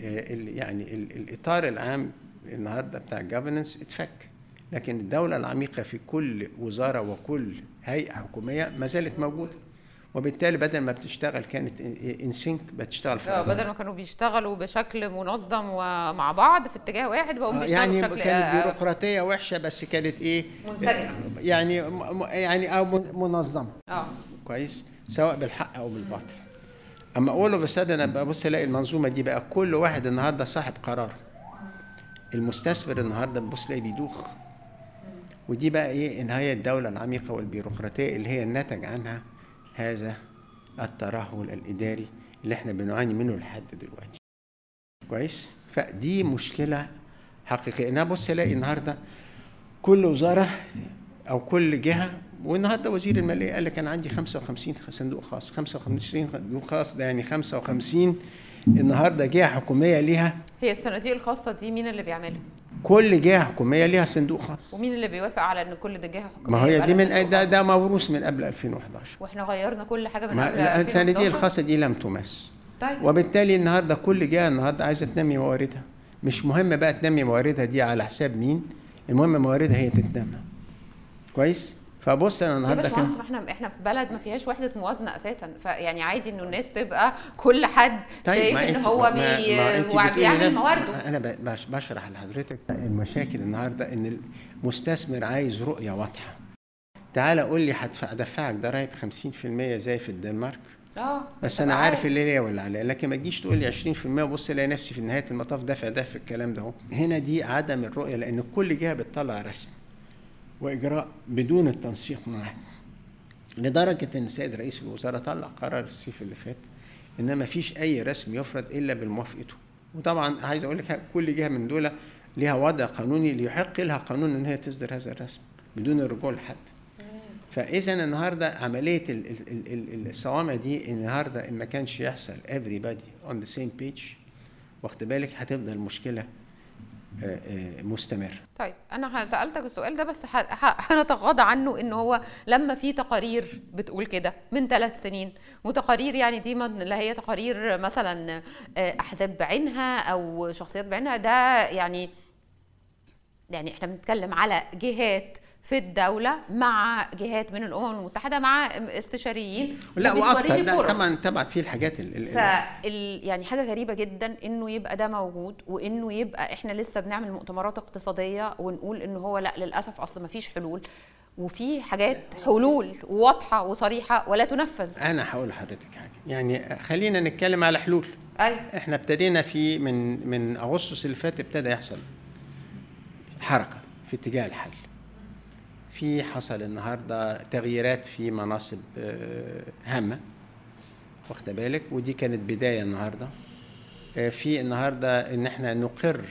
آه، ال- يعني ال- الإطار العام النهارده بتاع الجفرنس اتفك. لكن الدولة العميقة في كل وزارة وكل هيئة حكومية ما زالت موجودة. وبالتالي بدل ما بتشتغل كانت انسينك بتشتغل في بعضها. بدل ما كانوا بيشتغلوا بشكل منظم ومع بعض في اتجاه واحد بقوا آه، بيشتغلوا يعني بشكل كانت آه، بيروقراطية وحشة بس كانت إيه؟ منسجمة. يعني يعني أو من- منظمة. آه. كويس؟ سواء بالحق أو بالباطل. أما أول اوف أنا ببص ألاقي المنظومة دي بقى كل واحد النهارده صاحب قرار. المستثمر النهارده ببص الاقي بيدوخ. ودي بقى إيه؟ هي الدولة العميقة والبيروقراطية اللي هي الناتج عنها هذا الترهل الإداري اللي إحنا بنعاني منه لحد دلوقتي. كويس؟ فدي مشكلة حقيقية. أنا بص ألاقي النهارده كل وزارة أو كل جهة والنهارده وزير الماليه قال لك أنا عندي 55 صندوق خاص. 55 صندوق خاص ده يعني 55 النهارده جهة حكومية ليها. هي الصناديق الخاصة دي مين اللي بيعملها؟ كل جهة حكومية ليها صندوق خاص. ومين اللي بيوافق على إن كل ده جهة حكومية ما هي دي من ده؟ ده موروث من قبل 2011 وإحنا غيرنا كل حاجة من قبل لا، الصناديق 2011 الخاصة دي لم تمس. طيب. وبالتالي النهارده كل جهة النهارده عايزة تنمي مواردها. مش مهم بقى تنمي مواردها دي على حساب مين. المهم مواردها هي تتنمى. كويس؟ فبص أنا النهارده كان إحنا إحنا في بلد ما فيهاش وحدة موازنة أساسا فيعني عادي إنه الناس تبقى كل حد شايف ما إن هو بي بيعمل ده- موارده. أنا بشرح لحضرتك المشاكل النهارده إن المستثمر عايز رؤية واضحة. تعالى قول لي هدفع ادفعك ضرايب 50% زي في الدنمارك؟ آه بس أنا عارف اللي ليا ولا عليا لكن ما تجيش تقول لي 20% وبص ألاقي نفسي في نهاية المطاف دافع ده في الكلام ده هنا دي عدم الرؤية لأن كل جهة بتطلع رسم. وإجراء بدون التنسيق معاه لدرجة إن السيد رئيس الوزراء طلع قرار الصيف اللي فات إن ما فيش أي رسم يفرض إلا بموافقته وطبعا عايز أقول لك كل جهة من دول ليها وضع قانوني ليحق لها قانون إن هي تصدر هذا الرسم بدون الرجوع لحد. فاذا النهارده عملية ال- ال- ال- ال- الصوامع دي النهارده إن ما كانش يحصل everybody on the same page واخد بالك؟ هتفضل المشكلة مستمره طيب أنا سألتك السؤال ده بس هنتغاضى عنه ان هو لما في تقارير بتقول كده من ثلاث سنين وتقارير يعني دي لا هي تقارير مثلا آه، أحزاب بعينها أو شخصيات بعينها ده يعني يعني إحنا بنتكلم على جهات في الدولة مع جهات من الأمم المتحدة مع استشاريين لا وأكتر وبتوريني لا. طبعا طبعا في الحاجات ال- ال- ف يعني حاجة غريبة جدا إنه يبقى ده موجود وإنه يبقى إحنا لسه بنعمل مؤتمرات اقتصادية ونقول ان هو لأ للأسف أصل ما فيش حلول. وفي حاجات حلول واضحة وصريحة ولا تنفذ. أنا هقول لحضرتك حاجة. يعني خلينا نتكلم على حلول. أيوه. إحنا ابتدينا في من من أغسطس اللي فات ابتدى يحصل حركة في اتجاه الحل. في حصل النهارده تغييرات في مناصب آه، هامة واخدة بالك؟ ودي كانت بداية النهارده. آه، في النهارده إن إحنا نقر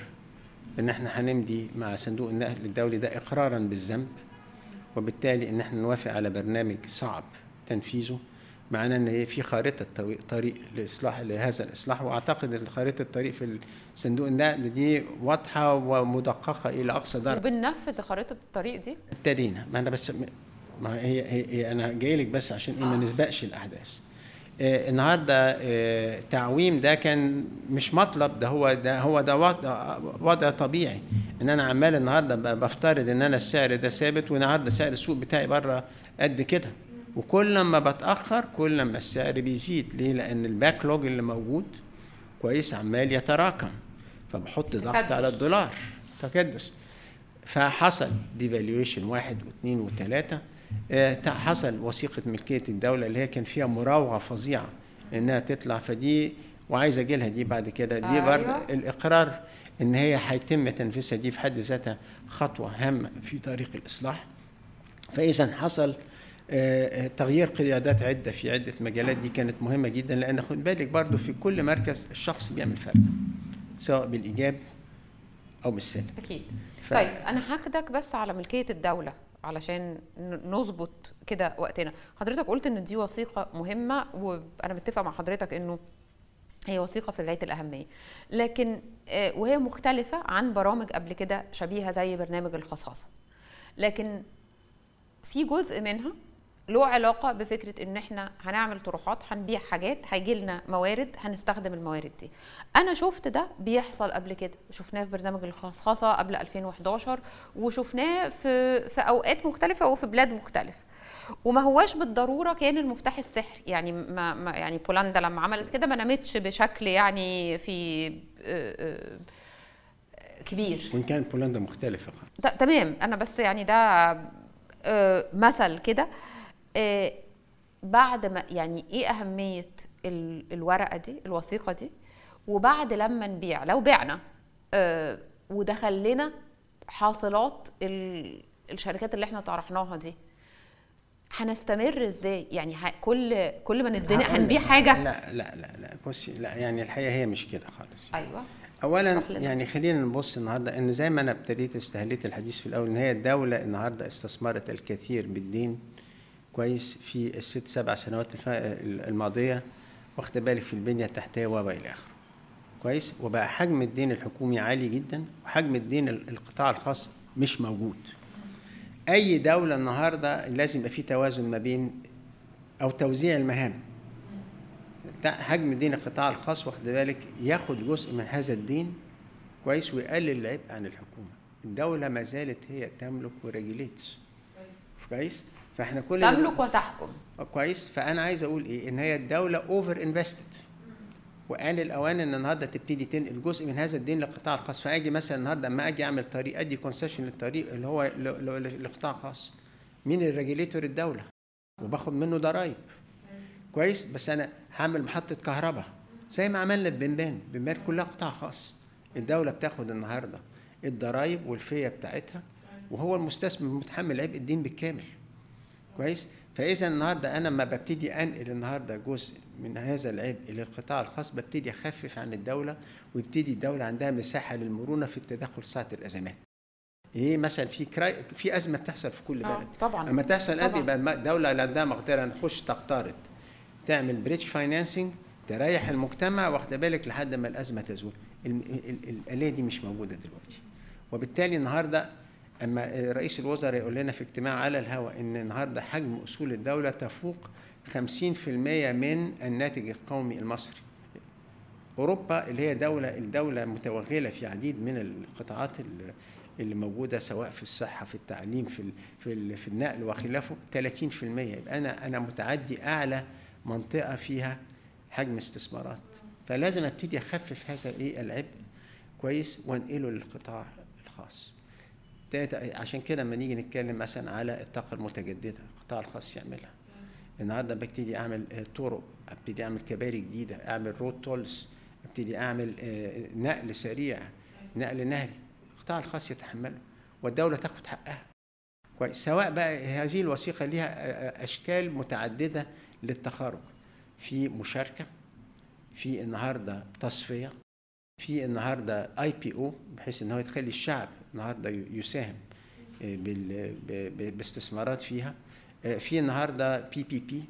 إن إحنا هنمضي مع صندوق النقد الدولي ده إقرارا بالذنب وبالتالي إن إحنا نوافق على برنامج صعب تنفيذه. معناه إن هي في خارطة طريق لاصلاح لهذا الإصلاح. وأعتقد إن خارطة الطريق في صندوق النقد دي واضحة ومدققة إلى أقصى درجة. وبننفذ خريطه الطريق دي؟ ابتدينا. ما أنا بس ما هي, هي, هي أنا جاي لك بس عشان إيه ما نسبقش الأحداث. آه النهارده آه تعويم ده كان مش مطلب ده هو ده هو ده وضع, وضع طبيعي. إن أنا عمال النهارده بفترض إن أنا السعر ده ثابت والنهاردة سعر السوق بتاعي بره قد كده. وكل ما بتأخر كل ما السعر بيزيد. ليه؟ لأن ال backlog اللي موجود كويس عمال يتراكم فبحط ضغط. على الدولار. تكدس. فحصل devaluation واحد واثنين وثلاثة. آه، حصل وثيقة ملكية الدولة اللي هي كان فيها مراوغة فظيعة إنها تطلع. فدي وعايز أجي لها دي بعد كده. دي أيوة. برضه الإقرار إن هي هيتم تنفيذها دي في حد ذاتها خطوة هامة في طريق الإصلاح. فإذا حصل آه، آه، تغيير قيادات عدة في عدة مجالات دي كانت مهمة جدا لأن خد بالك برضو في كل مركز الشخص بيعمل فرق سواء بالإيجاب أو بالسلب أكيد. ف- طيب أنا هاخدك بس على ملكية الدولة علشان نظبط كده وقتنا. حضرتك قلت إن دي وثيقة مهمة وأنا متفق مع حضرتك إنه هي وثيقة في غايه الأهمية. لكن آه، وهي مختلفة عن برامج قبل كده شبيهة زي برنامج الخصاصة. لكن في جزء منها له علاقة بفكرة إن إحنا هنعمل طروحات هنبيع حاجات هيجي لنا موارد هنستخدم الموارد دي. أنا شفت ده بيحصل قبل كده. شفناه في برنامج الخصخصه قبل 2011 وشفناه في في أوقات مختلفة وفي بلاد مختلفة. وما هواش بالضرورة كان المفتاح السحري. يعني ما, ما يعني بولندا لما عملت كده ما نامتش بشكل يعني في آه، آه، كبير. وان كانت بولندا مختلفة. تمام. أنا بس يعني ده آه، مثل كده. آه، بعد ما يعني إيه أهمية ال- الورقة دي الوثيقة دي؟ وبعد لما نبيع لو بعنا آه، ودخل لنا حاصلات ال- الشركات اللي إحنا طرحناها دي. هنستمر إزاي؟ يعني كل كل ما نتزنق هنبيع. حاجة؟ لا لا لا لا بصي لا يعني الحقيقة هي مش كده خالص. أيوه. اولا. يعني خلينا نبص النهارده إن زي ما أنا ابتديت استهليت الحديث في الأول إن هي الدولة النهارده استثمرت الكثير بالدين كويس في الست سبع سنوات الماضية واخد بالك في البنية التحتية وما إلى آخره. كويس؟ وبقى حجم الدين الحكومي عالي جدا وحجم الدين ال- القطاع الخاص مش موجود. أي دولة النهارده لازم يبقى في توازن ما بين أو توزيع المهام. حجم دين القطاع الخاص واخد بالك ياخد جزء من هذا الدين كويس ويقلل العبء عن الحكومة. الدولة ما زالت هي تملك وريجوليتس كويس؟ فاحنا كل تملك وتحكم. كويس. فأنا عايز أقول إيه؟ إن هي الدولة over invested وآن الأوان إن النهارده تبتدي تنقل جزء من هذا الدين للقطاع الخاص فأجي مثلا النهارده أما أجي أعمل طريق أدي concession للطريق اللي هو لقطاع خاص. مين ال regulator الدولة. وباخد منه ضرايب كويس؟ بس أنا هعمل محطة كهرباء. زي ما عملنا ببنبان بنبان. كلها قطاع خاص. الدولة بتاخد النهارده الضرايب وال fee بتاعتها وهو المستثمر متحمل عبء الدين بالكامل. كويس؟ فإذا النهارده أنا لما ببتدي أنقل النهارده جزء من هذا العبء للقطاع الخاص ببتدي أخفف عن الدولة ويبتدي الدولة عندها مساحة للمرونة في التدخل ساعة الأزمات. إيه مثلا في cri في أزمة بتحصل في كل آه بلد. طبعا اما تحصل. أزمة يبقى الدولة اللي عندها مقدرة نخش تقترض. تعمل bridge financing تريح المجتمع واخدة بالك لحد ما الأزمة تزول. الآلية دي مش موجودة دلوقتي. وبالتالي النهارده أما رئيس الوزراء يقول لنا في اجتماع على الهواء إن النهارده حجم أصول الدولة تفوق 50% من الناتج القومي المصري. أوروبا اللي هي دوله الدولة متوغلة في عديد من القطاعات ال- اللي موجودة سواء في الصحة في التعليم في في في النقل وخلافه 30% يبقى أنا أنا متعدي أعلى منطقة فيها حجم استثمارات. فلازم أبتدي أخفف هذا إيه العبء كويس وأنقله للقطاع الخاص. عشان كده لما نيجي نتكلم مثلا على الطاقة المتجددة القطاع الخاص يعملها. النهارده ببتدي أعمل آه، طرق أبتدي أعمل كباري جديدة أعمل رود تولز أبتدي أعمل آه، نقل سريع نقل نهري. القطاع الخاص يتحمله والدولة تاخد حقها. كويس. سواء بقى هذه الوثيقة ليها آه، أشكال متعددة للتخارج. في مشاركة في النهارده تصفية في النهارده IPO بحيث إن هو تخلي الشعب النهارده يساهم آه، باستثمارات فيها. آه، في النهارده PPP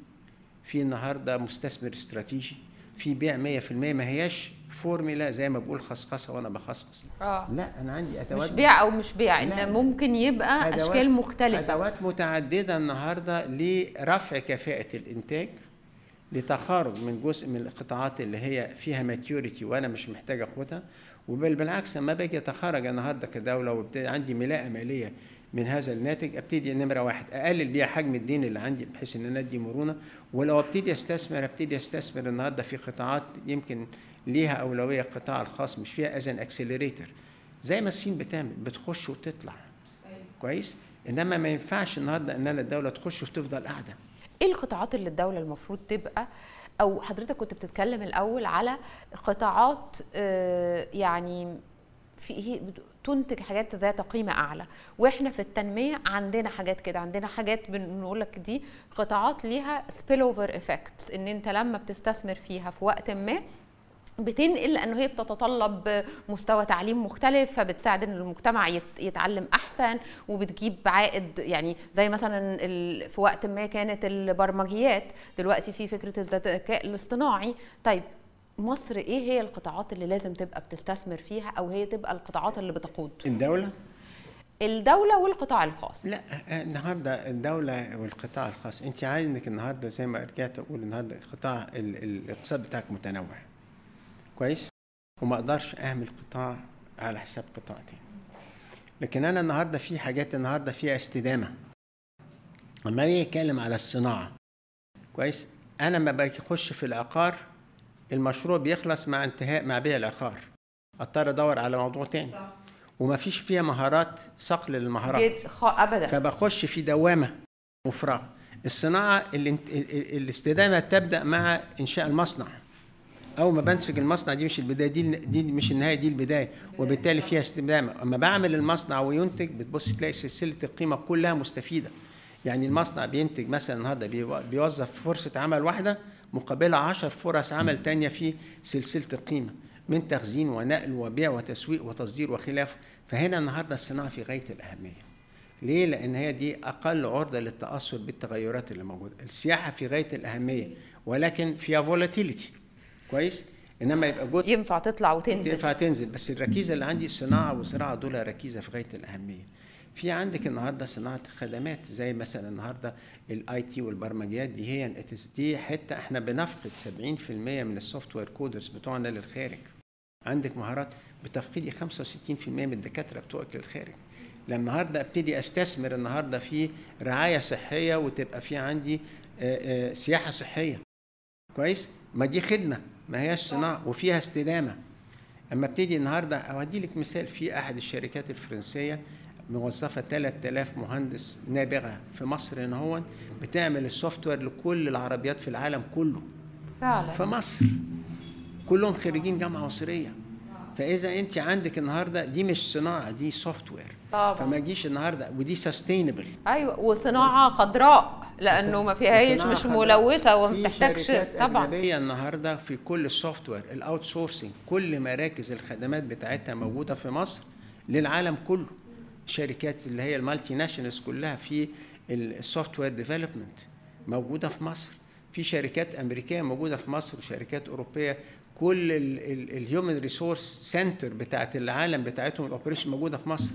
في النهارده مستثمر استراتيجي في بيع 100% ما هياش فورميلا زي ما بقول خصخصة وأنا بخصخص. آه. لا أنا عندي أدوات مش بيع أو مش بيع. ان ممكن يبقى أدوات- أشكال مختلفة. أدوات متعددة النهارده لرفع كفاءة الإنتاج لتخارج من جزء من القطاعات اللي هي فيها ماتيوريتي وأنا مش محتاج اخدها وبل بالعكس لما باجي أتخرج النهارده كدوله وابتدي عندي ملاءة مالية من هذا الناتج أبتدي نمره واحد أقلل بيها حجم الدين اللي عندي بحيث إن أنا أدي مرونة. ولو أبتدي أستثمر أبتدي أستثمر النهارده في قطاعات يمكن ليها أولوية القطاع الخاص مش فيها as an accelerator زي ما الصين بتعمل بتخش وتطلع. كويس؟ إنما ما ينفعش النهارده إن أنا الدولة تخش وتفضل قاعدة. إيه القطاعات اللي الدولة المفروض تبقى أو حضرتك كنت بتتكلم الأول على قطاعات آه، يعني في تنتج حاجات ذات قيمة أعلى. وإحنا في التنمية عندنا حاجات كده عندنا حاجات بنقول لك دي قطاعات ليها spillover إن أنت لما بتستثمر فيها في وقت ما بتنقل لأنه هي بتتطلب مستوى تعليم مختلف فبتساعد إن المجتمع يت- يتعلم أحسن وبتجيب عائد يعني زي مثلا في وقت ما كانت البرمجيات دلوقتي في فكرة الذكاء الاصطناعي. طيب مصر إيه هي القطاعات اللي لازم تبقى بتستثمر فيها أو هي تبقى القطاعات اللي بتقود؟ الدولة؟ الدولة والقطاع الخاص. لا النهارده الدولة والقطاع الخاص. أنت عايز إنك النهارده زي ما رجعت أقول النهارده قطاع ال- ال- الاقتصاد بتاعك متنوع. كويس؟ وما أقدرش أعمل قطاع على حساب قطاع تاني لكن أنا النهارده في حاجات النهارده فيها استدامة. لما باجي أتكلم على الصناعة كويس؟ أنا لما باجي أخش في العقار المشروع بيخلص مع انتهاء مع بيع العقار. أضطر أدور على موضوع تاني. وما فيش فيها مهارات صقل للمهارات. خ... ابدا. فبخش في دوامة مفرغة. الصناعة الاستدامة تبدأ مع إنشاء المصنع. أول ما بنسج المصنع دي مش البداية دي دي مش النهاية دي البداية. وبالتالي فيها استدامه أما بعمل المصنع وينتج بتبص تلاقي سلسلة القيمة كلها مستفيدة. يعني المصنع بينتج مثلا النهارده بيو- بيوظف فرصة عمل واحدة مقابلها 10 فرص عمل تانية في سلسلة القيمة. من تخزين ونقل وبيع وتسويق وتصدير وخلافه فهنا النهارده الصناعة في غاية الأهمية. ليه؟ لأن هي دي أقل عرضة للتأثر بالتغيرات اللي موجودة، السياحة في غاية الأهمية ولكن فيها volatility كويس؟ إنما يبقى جزء ينفع تطلع وتنزل ينفع تنزل بس الركيزة اللي عندي الصناعة والزراعة دول ركيزة في غاية الأهمية. في عندك النهارده صناعة خدمات زي مثلا النهارده ال IT والبرمجيات دي هي دي حتة إحنا بنفقد 70% من ال software coders بتوعنا للخارج. عندك مهارات بتفقدي 65% من الدكاترة بتوعك للخارج. لما النهارده أبتدي أستثمر النهارده في رعاية صحية وتبقى في عندي آه، آه، سياحة صحية كويس ما دي خدمة ما هياش صناعة وفيها استدامة. أما أبتدي النهارده اودي لك مثال في أحد الشركات الفرنسية موظفة 3000 مهندس نابغة في مصر هنا هون بتعمل ال software لكل العربيات في العالم كله. فعلا. في مصر. كلهم خريجين جامعة مصرية. فإذا أنت عندك النهارده دي مش صناعة دي software. طبعا. فما تجيش النهارده ودي sustainable أيوه وصناعة خضراء لأنه ما فيهاش مش. ملوثة وما في بتحتاجش شركات طبعا. أجنبية النهارده في كل ال software ال outsourcing كل مراكز الخدمات بتاعتها موجودة في مصر للعالم كله. الشركات اللي هي ال multinationals كلها في ال software development موجودة في مصر. في شركات أمريكية موجودة في مصر وشركات أوروبية. كل ال human resource center بتاعت العالم بتاعتهم ال operation موجودة في مصر.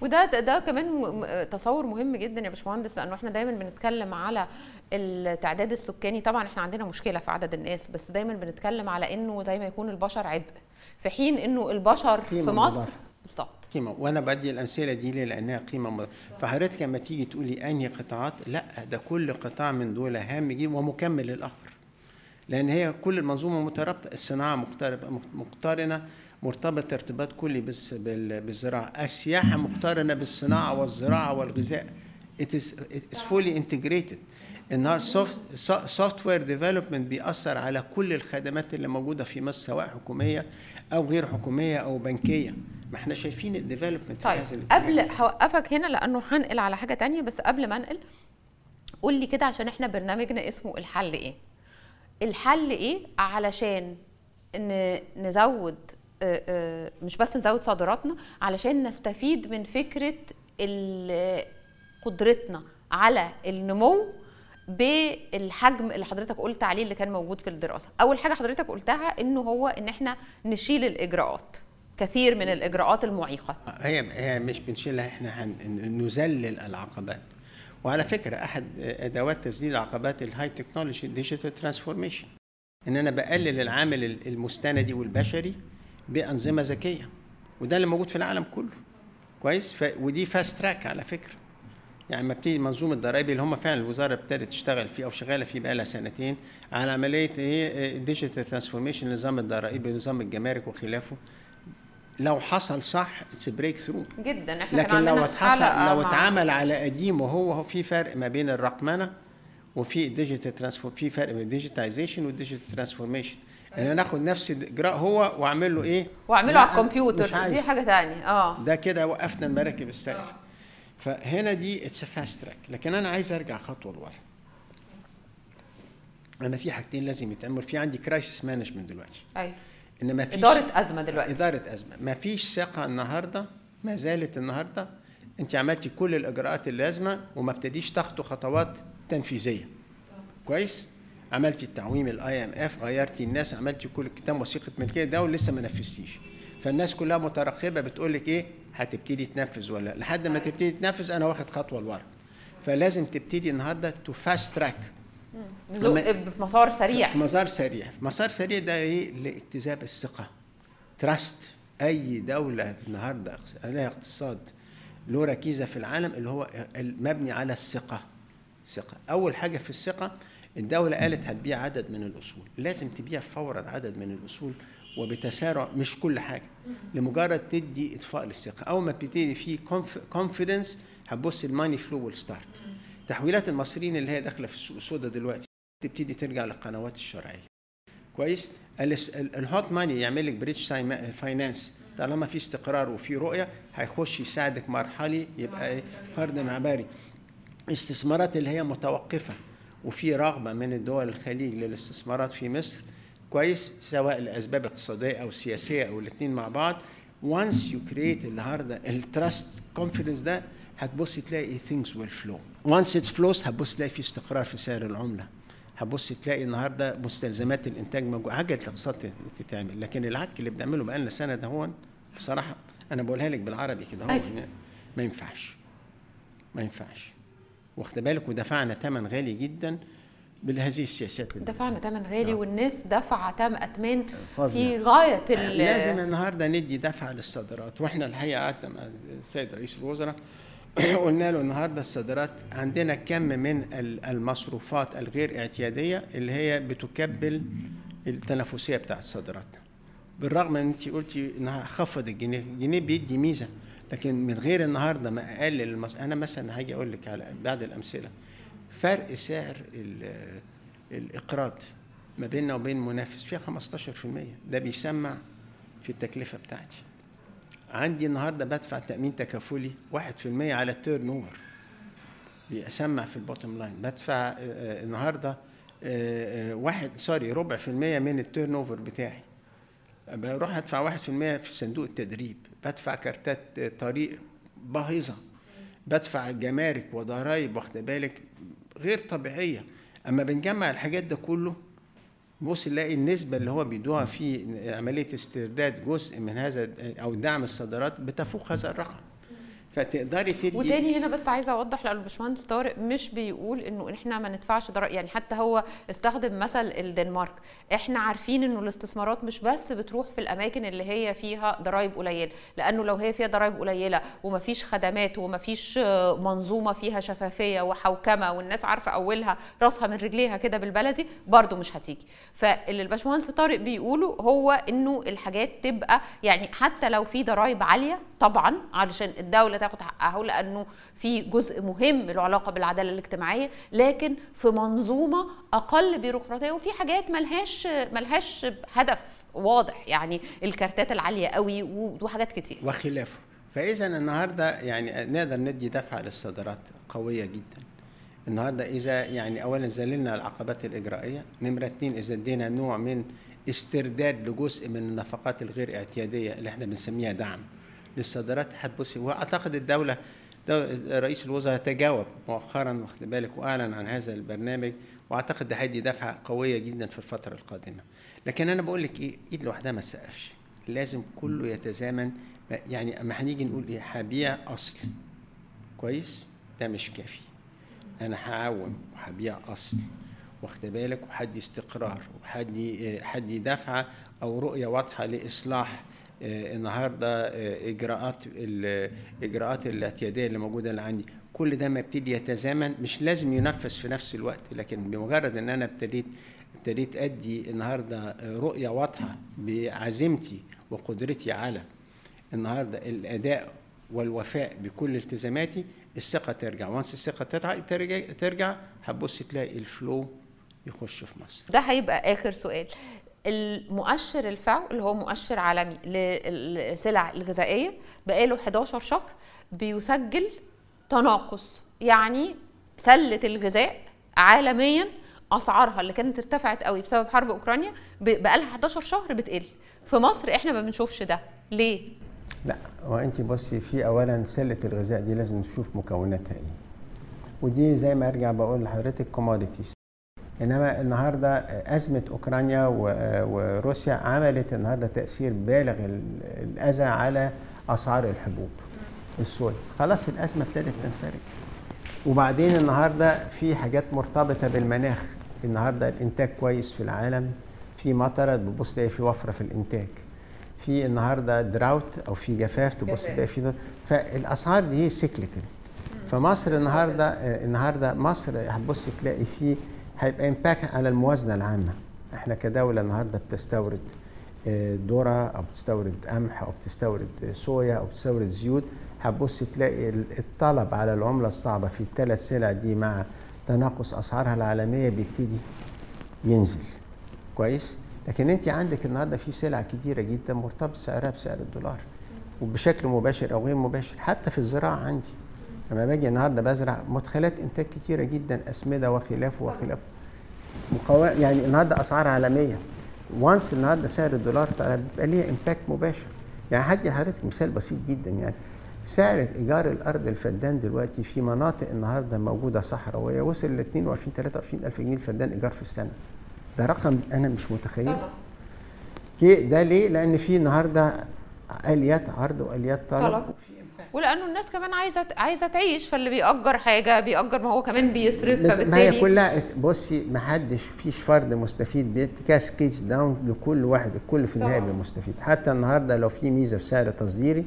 وده ده, كمان تصور مهم جدا يا باشمهندس لأنه إحنا دايما بنتكلم على التعداد السكاني. طبعا إحنا عندنا مشكلة في عدد الناس بس دايما بنتكلم على إنه زي ما يكون البشر عبء. في حين إنه البشر في مصر. بالظبط. قيمة وأنا بدي الأمثلة دي ليه؟ لأنها قيمة مضافة. فحضرتك لما تيجي تقولي أنهي قطاعات لأ ده كل قطاع من دول هام جدا ومكمل للآخر. لأن هي كل المنظومة مترابطة الصناعة مقترنة مقترنة. مرتبطه ارتباط كلي بالزراعة. السياحة مقترنة بالصناعة والزراعة والغذاء. It is it is fully integrated. النهارده software development بيأثر على كل الخدمات اللي موجودة في مصر سواء حكومية أو غير حكومية أو بنكية. ما إحنا شايفين الديفلوبمنت طيب قبل هوقفك هنا لأنه هنقل على حاجة تانية بس قبل ما أنقل قول لي كده عشان إحنا برنامجنا اسمه الحل إيه؟ الحل إيه علشان ن- نزود مش بس نزود صادراتنا علشان نستفيد من فكرة قدرتنا على النمو بالحجم اللي حضرتك قلت عليه اللي كان موجود في الدراسة. أول حاجة حضرتك قلتها إنه هو إن إحنا نشيل الإجراءات كثير من الإجراءات المعيقة. هي هي مش بنشيلها إحنا نذلل العقبات. وعلى فكرة أحد أدوات تذليل العقبات ال high technology digital transformation إن أنا بقلل العامل ال- المستندي والبشري بأنظمة ذكية. وده اللي موجود في العالم كله. كويس؟ ف... ودي fast track على فكرة. يعني لما بتيجي منظومة الضرائب اللي هم فعلا الوزارة ابتدت تشتغل فيه أو شغالة فيه بقى لها سنتين على عملية إيه؟ digital transformation نظام الضرائب نظام الجمارك وخلافه. لو حصل صح it's breakthrough جدا. إحنا كان لكن عندنا لو اتحصل لو اتعمل على قديم وهو هو في فرق ما بين الرقمنة وفي digital transform في فرق بين ال digitization وال digital transformation إن أنا آخد نفس الاجراء هو وأعمل له إيه؟ وأعمله على الكمبيوتر. دي حاجة تانية. آه. ده كده وقفنا المراكب السايرة فهنا دي it's fast track لكن أنا عايز أرجع خطوة لورا. أنا في حاجتين لازم يتعمل في عندي crisis management دلوقتي. أيوه. إن ما فيش إدارة أزمة دلوقتي. إدارة أزمة. ما فيش ثقه النهارده ما زالت النهارده. أنت عملتي كل الإجراءات اللازمة وما ابتديش تاخدوا خطوات تنفيذية. كويس؟ عملتي التعويم ال IMF غيرتي الناس عملتي كل كتاب وثيقه ملكيه ده ولسه ما نفذتيش. فالناس كلها مترقبة بتقول لك إيه هتبتدي تنفذ ولا لا. لحد ما تبتدي تنفذ أنا واخد خطوة لورا. فلازم تبتدي النهارده to fast track في مسار سريع. في مسار سريع. مسار سريع ده إيه؟ لاكتساب الثقة. trust أي دولة النهارده لها اقتصاد له ركيزه في العالم اللي هو المبني على الثقة. ثقة. أول حاجة في الثقة الدولة قالت هتبيع عدد من الأصول. لازم تبيع فورا عدد من الأصول وبتسارع مش كل حاجة. لمجرد تدي إضفاء للثقة. أول ما بتبتدي في confidence هتبص ال money flow will start. تحويلات المصريين اللي هي داخلة في السوق السوداء دلوقتي تبتدي ترجع للقنوات الشرعية. كويس؟ ال hot money يعمل لك bridge finance طالما في استقرار وفي رؤية هيخش يساعدك مرحلي يبقى إيه؟ قرض معبري استثمارات اللي هي متوقفة. وفي رغبة من الدول الخليج للاستثمارات في مصر كويس سواء لأسباب اقتصادية أو سياسية أو الاثنين مع بعض. Once you create النهارده ال trust confidence ده هتبص تلاقي things will flow. Once it flows هتبص تلاقي في استقرار في سعر العملة. هتبص تلاقي النهارده مستلزمات الإنتاج موجودة. حاجة الاقتصاد تت- تتعمل لكن العك اللي بنعمله بقالنا سنة ده هو بصراحة أنا بقولها لك بالعربي كده هو أيوة. ما ينفعش. ما ينفعش. واخد بالك ودفعنا ثمن غالي جدا بهذه السياسات دفعنا ثمن غالي آه. والناس دفع ثمن اثمان. في غاية ال- لازم النهارده ندي دفعه للصادرات وإحنا الحقيقة قعدنا مع السيد رئيس الوزراء قلنا له النهارده الصادرات عندنا كم من ال- المصروفات الغير اعتيادية اللي هي بتكبل التنافسية بتاعت صادراتنا بالرغم ان انت قلتي إنها خفض الجنيه الجنيه بيدي ميزة لكن من غير النهارده ما اقلل المص... أنا مثلا هاجي أقول لك على بعض الأمثلة. فرق سعر ال- الإقراض ما بيننا وبين منافس فيها 15% ده بيسمع في التكلفة بتاعتي. عندي النهارده بدفع تأمين تكافلي 1% على ال turnover بيسمع في ال bottom line بدفع آه، آه، النهارده آه، واحد sorry ربع في المية من ال turnover بتاعي بروح أدفع واحد في المية في صندوق التدريب. بدفع كارتات طريق باهظة بدفع جمارك وضرائب واخد بالك؟ غير طبيعية. أما بنجمع الحاجات ده كله بص نلاقي النسبة اللي هو بيدوها في عملية استرداد جزء من هذا أو دعم الصادرات بتفوق هذا الرقم. فتقدري تدي وتاني هنا بس عايزة أوضح لأن الباشمهندس طارق مش بيقول إنه إحنا ما ندفعش ضرائب يعني حتى هو استخدم مثل الدنمارك. إحنا عارفين إنه الاستثمارات مش بس بتروح في الأماكن اللي هي فيها ضرائب قليلة لأنه لو هي فيها ضرائب قليلة ومفيش خدمات ومفيش آه، منظومة فيها شفافية وحوكمة والناس عارفة أولها راسها من رجليها كده بالبلدي برضو مش هتيجي. فاللي الباشمهندس طارق بيقوله هو إنه الحاجات تبقى يعني حتى لو في ضرائب عالية طبعا علشان الدولة تاخد حقها لأنه في جزء مهم له علاقة بالعدالة الاجتماعية لكن في منظومة أقل بيروقراطية وفي حاجات ملهاش ملهاش هدف واضح يعني الكارتات العالية قوي وحاجات كتير. وخلافه. فإذا النهارده يعني نقدر ندي دفعة للصادرات قوية جدا. النهارده إذا يعني اولا زللنا العقبات الإجرائية. نمرة اتنين إذا ادينا نوع من استرداد لجزء من النفقات الغير اعتيادية اللي إحنا بنسميها دعم. للصادرات هتبصي وأعتقد الدولة دو رئيس الوزراء تجاوب مؤخرا واخد بالك وأعلن عن هذا البرنامج وأعتقد ده هيدي دفعة قوية جدا في الفترة القادمة. لكن أنا بقول لك إيه إيد لوحدها ما تسقفش. لازم كله يتزامن. يعني أما هنيجي نقول إيه هبيع أصل. كويس؟ ده مش كافي. أنا هعوم وهبيع أصل. واخد بالك؟ وهدي استقرار وهدي هدي دفعه أو رؤية واضحة لإصلاح النهارده آه، إجراءات الاجراءات الاعتيادية اللي موجودة اللي عندي كل ده ما يبتدي يتزامن مش لازم ينفذ في نفس الوقت لكن بمجرد إن أنا ابتديت ابتديت أدي النهارده آه، رؤية واضحة بعزيمتي وقدرتي على النهارده الأداء والوفاء بكل التزاماتي الثقة ترجع. وانس الثقة ترجع, ترجع هتبص تلاقي الفلو يخش في مصر. ده هيبقى آخر سؤال. المؤشر الفاو اللي هو مؤشر عالمي للسلع الغذائية بقاله 11 شهر بيسجل تناقص يعني سلة الغذاء عالميا أسعارها اللي كانت ارتفعت قوي بسبب حرب أوكرانيا بقالها 11 شهر بتقل. في مصر إحنا ما بنشوفش ده. ليه؟ لا هو انت بصي في اولا سلة الغذاء دي لازم نشوف مكوناتها إيه. ودي زي ما أرجع بقول لحضرتك كوموديتيز إنما النهارده أزمة أوكرانيا وروسيا عملت النهارده تأثير بالغ الأذى على اسعار الحبوب الصويا خلاص الأزمة ابتدت تنفرج. وبعدين النهارده في حاجات مرتبطة بالمناخ. النهارده الإنتاج كويس في العالم. في مطرة تبص تلاقي في وفرة في الإنتاج. في النهارده drought أو في جفاف تبص تلاقي في فالاسعار دي cyclical فمصر النهارده النهارده مصر هتبص تلاقي في هيبقى impact على الموازنة العامة. إحنا كدولة النهارده بتستورد ذرة أو بتستورد قمح أو بتستورد صويا أو بتستورد زيوت. هتبص تلاقي الطلب على العملة الصعبة في الثلاث سلع دي مع تناقص أسعارها العالمية بيبتدي ينزل. كويس؟ لكن أنت عندك النهارده في سلع كتيرة جدا مرتبط سعرها بسعر الدولار وبشكل مباشر أو غير مباشر حتى في الزراعة عندي. لما باجي النهارده بزرع مدخلات انتاج كتيرة جدا أسمدة وخلافه وخلافه مقاومة يعني النهارده أسعار عالمية. once النهارده سعر الدولار بيبقى ليها impact مباشر. يعني هدي حضرتك مثال بسيط جدا. يعني سعر إيجار الأرض الفدان دلوقتي في مناطق النهارده موجودة صحراوية وصل ل 22 23 ألف جنيه الفدان إيجار في السنة. ده رقم أنا مش متخيل ده ليه؟ لأن في النهارده آليات عرض وآليات طلب, طلب. ولأنه الناس كمان عايزة عايزة تعيش فاللي بيأجر حاجة بيأجر ما هو كمان بيصرف بس ما هي كلها بصي ما حدش فيش فرد مستفيد. but it cascades down لكل واحد الكل في النهايه مستفيد. حتى النهارده لو في ميزة في سعر تصديري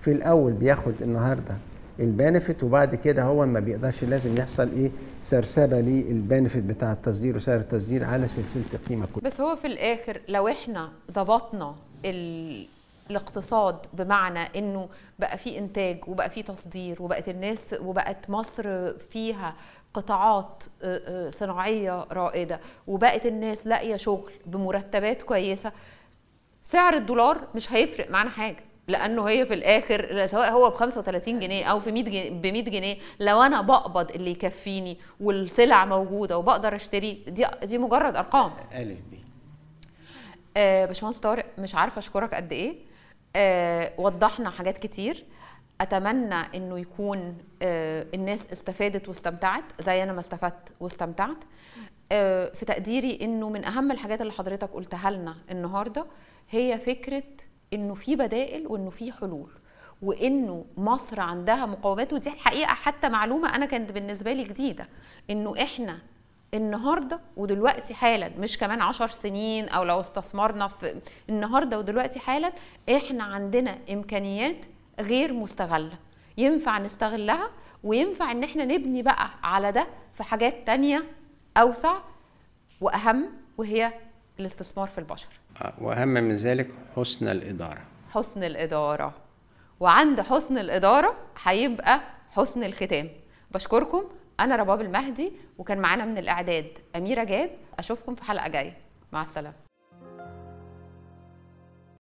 في الأول بياخد النهارده البنفيت وبعد كده هو ما بيقدرش لازم يحصل إيه؟ سرسبة للبنفيت بتاع التصدير وسعر التصدير على سلسلة القيمة كلها. بس هو في الآخر لو إحنا ظبطنا الاقتصاد بمعنى انه بقى في انتاج وبقى في تصدير وبقت الناس وبقت مصر فيها قطاعات صناعيه رائده وبقت الناس لاقيه شغل بمرتبات كويسه سعر الدولار مش هيفرق معانا حاجة لأنه هي في الآخر سواء هو ب 35 جنيه أو في 100 جنيه ب 100 جنيه لو أنا بقبض اللي يكفيني والسلع موجوده وبقدر اشتري دي دي مجرد ارقام الف بي آه باشمهندس طارق مش عارفه اشكرك قد إيه آه وضحنا حاجات كتير. أتمنى إنه يكون آه الناس استفادت واستمتعت زي أنا ما استفدت واستمتعت. آه في تقديري إنه من أهم الحاجات اللي حضرتك قلتها لنا النهارده هي فكرة إنه في بدائل وإنه في حلول وإنه مصر عندها مقومات. ودي الحقيقة حتى معلومة أنا كانت بالنسبة لي جديدة إنه إحنا النهارده ودلوقتي حالا مش كمان عشر سنين أو لو استثمرنا في النهارده ودلوقتي حالا إحنا عندنا إمكانيات غير مستغلة. ينفع نستغلها وينفع إن إحنا نبني بقى على ده في حاجات تانية أوسع وأهم وهي الاستثمار في البشر. وأهم من ذلك حسن الإدارة. حسن الإدارة. وعند حسن الإدارة هيبقى حسن الختام. بشكركم أنا رباب المهدي وكان معانا من الإعداد أميرة جاد أشوفكم في حلقة جاية. مع السلامة.